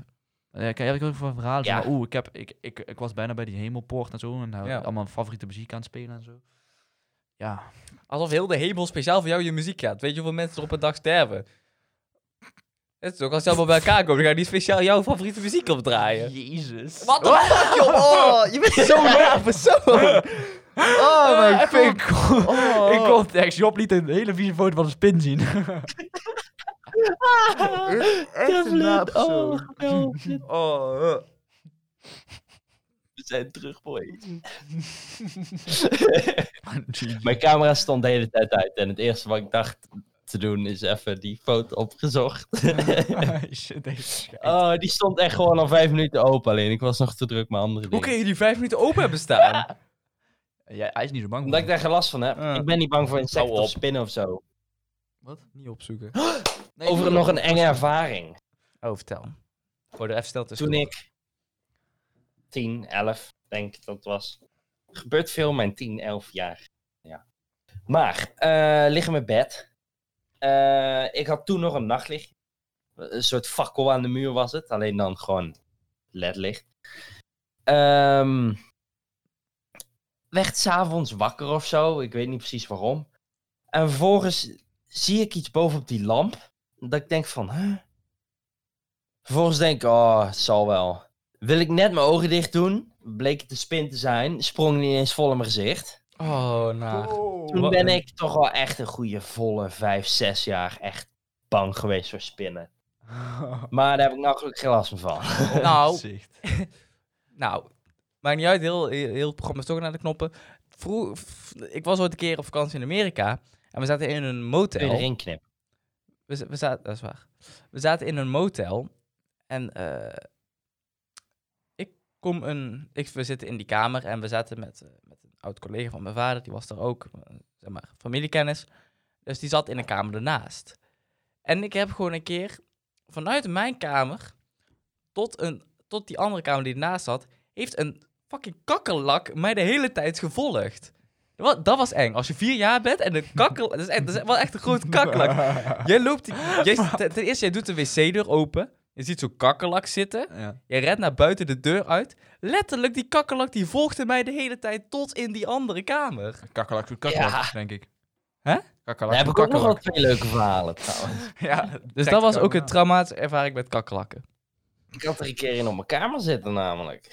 hè. Ja, ik heb ook veel verhalen Ja. van, oeh, ik, heb, ik, ik, ik was bijna bij die hemelpoort en zo, en daar Ja. allemaal favoriete muziek aan het spelen en zo. Ja, Alsof heel de hemel speciaal voor jou je muziek gaat. Weet je hoeveel mensen er op een dag sterven? Het is ook als ze allemaal bij elkaar komen, dan ga je niet speciaal jouw favoriete muziek opdraaien. Jezus. Wat de fuck, joh? Oh, je bent zo'n raar persoon. Oh, ik even vind... Ik kon, Oh. ik kon echt, Job liet een hele vieze foto van een spin zien. Echt een naap zo. Oh, We zijn terug, boys. Mijn camera stond de hele tijd uit en het eerste wat ik dacht te doen is even die foto opgezocht. Shit, deze schijt. oh, die stond echt gewoon al vijf minuten open alleen. Ik was nog te druk met andere Hoe dingen. kun je die vijf minuten open hebben staan? Ja, hij is niet zo bang Omdat ik daar geen last van heb. Ik ben niet bang voor insecten of spinnen of zo. Wat? Niet opzoeken. Nee, Over nog een enge ervaring. Oh, vertel. Voor de stil tussen. Toen ik 10, 11, denk ik dat het was. Gebeurt veel in mijn 10, 11 jaar. Ja. Maar, eh liggen in mijn bed. Eh, ik had toen nog een nachtlicht. Een soort fakkel aan de muur was het. Alleen dan gewoon ledlicht. Ehm werd s'avonds wakker of zo. Ik weet niet precies waarom. En vervolgens zie ik iets bovenop die lamp. Dat ik denk van, huh? Vervolgens denk ik, oh, het zal wel. Wil ik net mijn ogen dicht doen? Bleek het een spin te zijn. Sprong die ineens vol in mijn gezicht. Oh, nou. Toen Wat ben een- ik toch wel echt een goede volle 5, 6 jaar echt bang geweest voor spinnen. Maar daar heb ik nou gelukkig geen last meer van. Nou. Nou, maakt niet uit. Heel, heel, het programma is toch naar de knoppen. Vroeg, ik was ooit een keer op vakantie in Amerika. En we zaten in een motel. erin knippen. We, we zaten, dat is waar. We zaten in een motel. En eh, ik kom een... Ik, we zitten in die kamer en we zaten met, eh, met een oud collega van mijn vader. Die was er ook, eh, zeg maar, familiekennis. Dus die zat in een kamer ernaast. En ik heb gewoon een keer vanuit mijn kamer tot, een, tot die andere kamer die ernaast zat, heeft een fucking kakkerlak mij de hele tijd gevolgd. Wat, dat was eng. Als je vier jaar bent en een kakkel... Dat is, echt, dat is wel echt een grote kakkerlak. Jij loopt... Die, jij, ten, eerste, jij doet de wc-deur open. Je ziet zo'n kakkerlak zitten. Ja. Je rent naar buiten de deur uit. Letterlijk, die kakkerlak die volgde mij de hele tijd tot in die andere kamer. Kakkerlak doet kakkerlak, Ja. denk ik. Hè? Kakkerlak Daar heb ik ook nog wel twee leuke verhalen trouwens. Ja, Dus dat was ook een traumatische ervaring met kakkerlakken. Ik had er een keer in op mijn kamer zitten namelijk.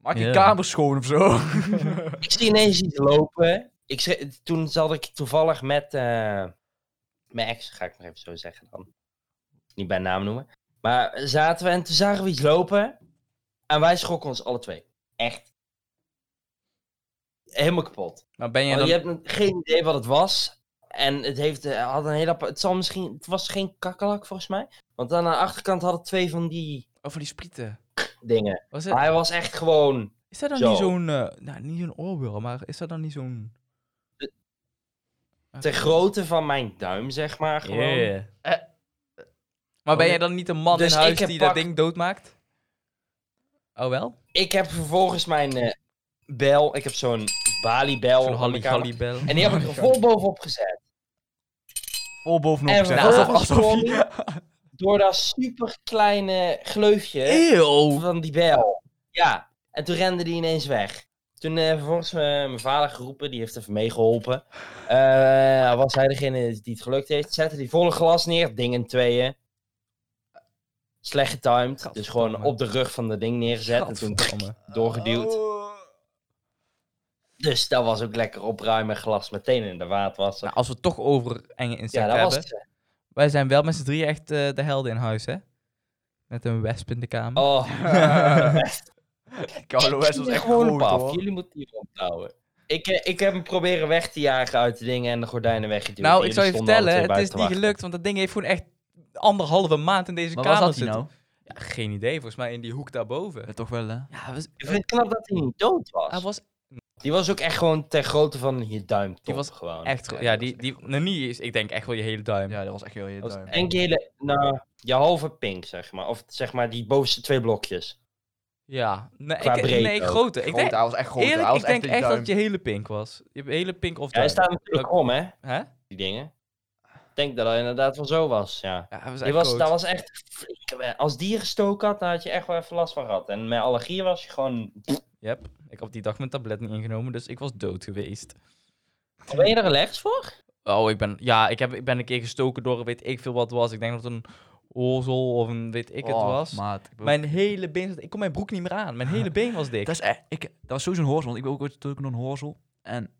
Maak je Ja. kamer schoon of zo. Ik zie ineens iets lopen. Ik toen zat ik toevallig met eh, mijn ex, ga ik nog even zo zeggen dan. Niet bij naam noemen. Maar zaten we en toen zagen we iets lopen. En wij schrokken ons alle twee. Echt. Helemaal kapot. Maar ben je Want dan... je hebt een- geen idee wat het was. En het, heeft, eh, had een hele... appa- Het, zal misschien, het was geen kakkelak volgens mij. Want aan de achterkant hadden twee van die Over die sprieten. Dingen. Was het, Maar hij was echt gewoon... is dat dan Zo. niet zo'n... eh, nou, niet zo'n oorbel, maar is dat dan niet zo'n... Ter grootte van mijn duim, zeg maar. Gewoon. Yeah. Maar ben jij dan niet een man Dus in huis die pak- dat ding doodmaakt? Oh wel? Ik heb vervolgens mijn eh, bel, ik heb zo'n Bali-bel Zo'n op halli mijn kamer. halli bel. En die heb ik er vol bovenop gezet. Vol bovenop En gezet. vervolgens Alsof, alsof kon je- door dat super kleine gleufje Eeuw! van die bel. Ja, en toen rende die ineens weg. Toen eh, vervolgens eh, mijn vader geroepen, die heeft even meegeholpen. Eh, was hij degene die het gelukt heeft. Zette die volle glas neer, ding in tweeën. Slecht getimed, dus gewoon op de rug van dat ding neergezet en toen doorgeduwd. Dus dat was ook lekker opruimen, glas meteen in de waterwasser. Nou, als we het toch over enge ja, insecten dat was hebben. het. Wij zijn wel met z'n drieën echt eh, de helden in huis, hè? Met een wesp in de kamer. Oh, Carlo West was zie er echt gewoon groot, op af. hoor. Jullie moeten hier onthouden. Ik, eh, ik heb hem proberen weg te jagen uit de dingen en de gordijnen weggeduwd. nou, En ik zou je vertellen, het is niet te gelukt, want dat ding heeft gewoon echt anderhalve maand in deze Maar waar kamer zat hij zitten. nou? Ja, geen idee, volgens mij in die hoek daarboven. Ja, toch wel, hè? Ja, was. Ik vind het knap dat hij niet dood was. hij was Die was ook echt gewoon ter grootte van je duim. Die was gewoon. echt... Ja, Ja, die die, die, nou, niet eens, ik denk echt wel je hele duim. Ja, dat was echt heel heel Dat was duim. En hele, nou, je halve pink, zeg maar. Of zeg maar die bovenste twee blokjes. Ja, nee, Qua ik, nee grote. Ik denk, was echt eerlijk, was ik denk echt dat duim. het je hele pink was. Je hele pink of Ja, hij duim. staat natuurlijk krom, hè? Hè? Die dingen. Ik denk dat hij inderdaad wel zo was, ja. Ja, was Die echt was, dat was echt flink. Als die gestoken had, dan had je echt wel even last van gehad. En met allergie was je gewoon... Yep. Ik had die dag mijn tablet niet ingenomen, dus ik was dood geweest. Ben je er allergisch voor? Oh, ik ben, ja, ik, heb, ik ben een keer gestoken door weet ik veel wat het was. Ik denk dat het een oorzel of een weet ik het Oh, was. Maat, ik ben Mijn hele been, zat- ik kon mijn broek niet meer aan. Mijn hele been was dik. Dat, is echt, ik, dat was sowieso een hoorzel, want ik ben ook ooit nog een hoorzel. En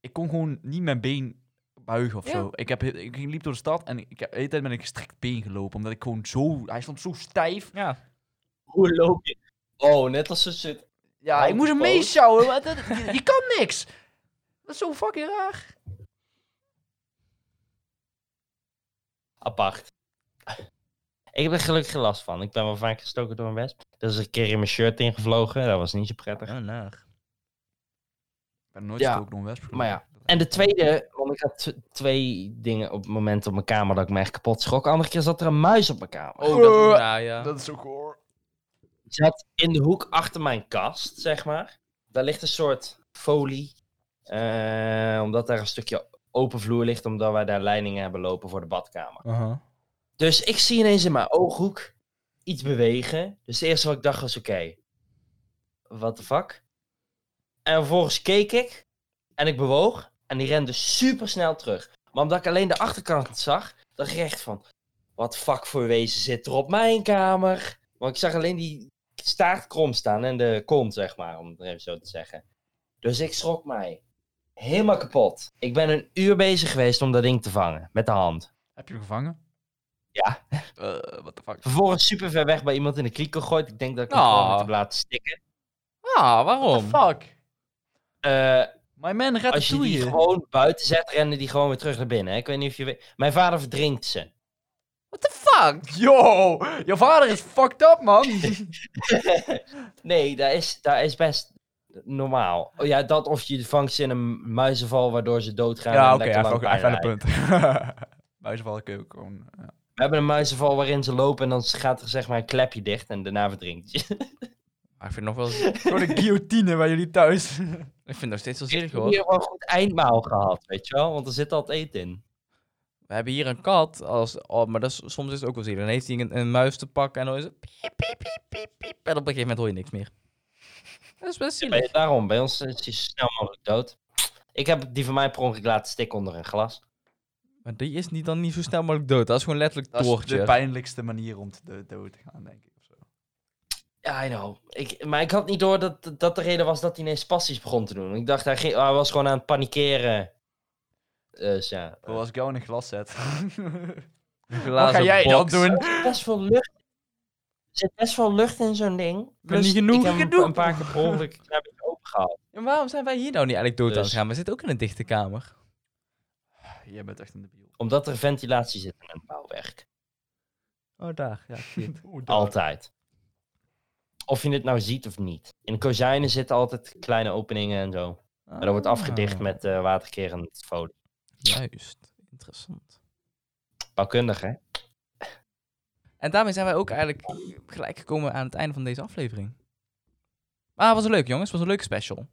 ik kon gewoon niet mijn been buigen of Ja. zo. Ik, heb, ik liep door de stad en ik heb de hele tijd met een gestrekt been gelopen. Omdat ik gewoon zo... Hij stond zo stijf. Ja. Hoe loop je? Oh, net als een soort... Ja, ik moest hem meesjouwen. maar dat- Je, je kan niks. Dat is zo fucking raar. apart. Ik heb er gelukkig geen last van. Ik ben wel vaak gestoken door een wesp. Er is een keer in mijn shirt ingevlogen. Dat was niet zo prettig. Oh, naar. Ik ben nooit Ja, gestoken door een wesp. maar ja. En de tweede, want ik had twee dingen op het moment op mijn kamer dat ik me echt kapot schrok. Andere keer zat er een muis op mijn kamer. Oh, dat is nou, ja. Dat is zo goor. Zat in de hoek achter mijn kast, zeg maar. Daar ligt een soort folie. eh, omdat daar een stukje open vloer ligt, omdat wij daar leidingen hebben lopen voor de badkamer. Dus ik zie ineens in mijn ooghoek iets bewegen. Dus het eerste wat ik dacht was, oké, what the fuck? En vervolgens keek ik en ik bewoog en die rende super snel terug. Maar omdat ik alleen de achterkant zag, dacht ik echt van, wat fuck voor wezen zit er op mijn kamer? Want ik zag alleen die staart krom staan en de kont, zeg maar, om het even zo te zeggen. Dus ik schrok mij helemaal kapot. Ik ben een uur bezig geweest om dat ding te vangen, met de hand. Heb je hem gevangen? Ja. Eh, what the fuck? Vervolgens super ver weg bij iemand in de kliek gegooid. Ik denk dat ik hem Ah. gewoon moet hebben laten stikken. Ah, waarom? fuck? Eh, My man, red als je die gewoon buiten zet, rennen die gewoon weer terug naar binnen. Hè? Ik weet niet of je weet. Mijn vader verdrinkt ze. What the fuck? Yo, je vader is fucked up, man. nee, dat is, dat is best normaal. Oh, ja, dat of je vangt ze in een muizenval waardoor ze doodgaan. ja, en oké, lekker even, de lijden. punt. Muizenvallen kun je ook gewoon... ja. We hebben een muizenval waarin ze lopen en dan gaat er zeg maar een klepje dicht en daarna verdrinkt je. Maar ik vind nog wel... ik Gewoon een guillotine bij jullie thuis. vind het nog steeds wel Ik zielig heb hoor. hier wel een goed eindmaal gehad, weet je wel? Want er zit altijd eten in. We hebben hier een kat, als, oh, maar dat is, soms is het ook wel zielig. Dan heeft hij een, een muis te pakken en dan is het piep, piep, piep, piep, piep. En op een gegeven moment hoor je niks meer. Dat is best zielig. Daarom, bij ons is hij zo snel mogelijk dood. Ik heb die van mij per ongeluk laten stikken onder een glas. Maar die is niet, dan niet zo snel mogelijk dood. Dat is gewoon letterlijk Dat is de pijnlijkste manier om te do- dood te gaan, denk ik. Of zo. Ja, I know. Ik, maar ik had niet door dat dat de reden was dat hij ineens spastisch begon te doen. Ik dacht, hij, ging, hij was gewoon aan het panikeren. Dus ja. Bro, als ik jou in een glas zet. Wat ga jij box. doen? Er zit best veel lucht. Er zit best veel lucht in zo'n ding. Plus, niet genoeg. Ik heb Genoeg. een paar keer per ongeluk een klein beetje open gehaald. En waarom zijn wij hier nou niet eigenlijk dood aan het Dus- gaan? We zitten ook in een dichte kamer. Jij bent echt een debiel. Omdat er ventilatie zit in een bouwwerk. Oh, daar. Ja, shit. Altijd. Of je het nou ziet of niet. In kozijnen zitten altijd kleine openingen en zo. Maar dat wordt afgedicht Ah, met eh waterkerend folie. Juist. Interessant. Bouwkundig, hè? En daarmee zijn wij ook eigenlijk gelijk gekomen aan het einde van deze aflevering. Maar het was een leuk, jongens. Het was een leuke special.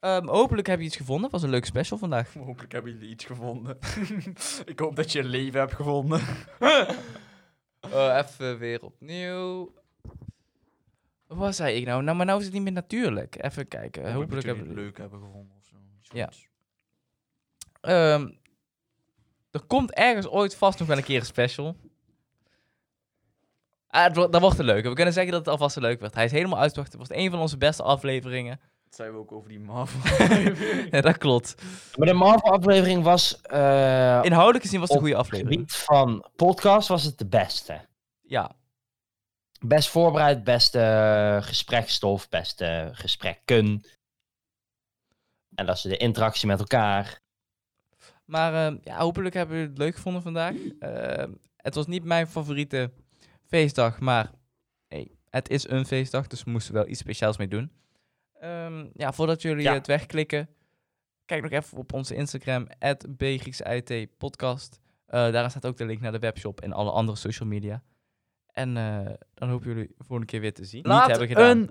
Ehm, hopelijk heb je iets gevonden. Het was een leuke special vandaag. Hopelijk hebben jullie iets gevonden. ik hoop dat je een leven hebt gevonden. Eh, even weer opnieuw. Wat zei ik nou? Nou, maar nou is het niet meer natuurlijk. Even kijken. Hopelijk hebben jullie het leuk hebben gevonden of zo. Iets Ja. goeds. Ehm, er komt ergens ooit vast nog wel een keer een special. Ah, het wordt- dat wordt een leuke. We kunnen zeggen dat het alvast een leuk wordt. Hij is helemaal uitgebracht. Het wordt een van onze beste afleveringen. Dat zeiden we ook over die Marvel. ja, dat klopt. Maar de Marvel-aflevering was... eh, Inhoudelijk gezien was het een op goede het aflevering. gebied van podcast was het de beste. Ja, Best voorbereid, beste gesprekstof, beste gesprekken. En dat is de interactie met elkaar. Maar ehm, ja, hopelijk hebben jullie het leuk gevonden vandaag. Ehm, het was niet mijn favoriete feestdag, maar hey, het is een feestdag, dus we moesten wel iets speciaals mee doen. Ehm, ja, voordat jullie Ja. het wegklikken, kijk nog even op onze Instagram, podcast. Eh daar staat ook de link naar de webshop en alle andere social media. En eh, dan hopen jullie de volgende keer weer te zien. Laat Niet hebben gedaan. een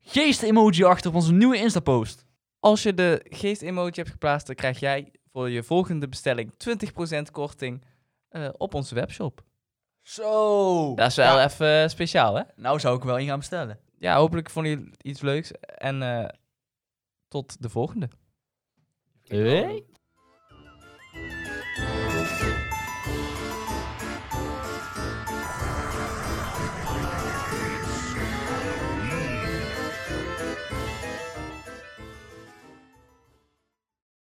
geest-emoji achter op onze nieuwe Insta-post. Als je de geest-emoji hebt geplaatst, dan krijg jij voor je volgende bestelling 20% korting eh, op onze webshop. Zo. Dat is wel Ja. even eh, speciaal, hè? Nou zou ik wel in gaan bestellen. Ja, hopelijk vonden jullie iets leuks. En eh, tot de volgende. Hey.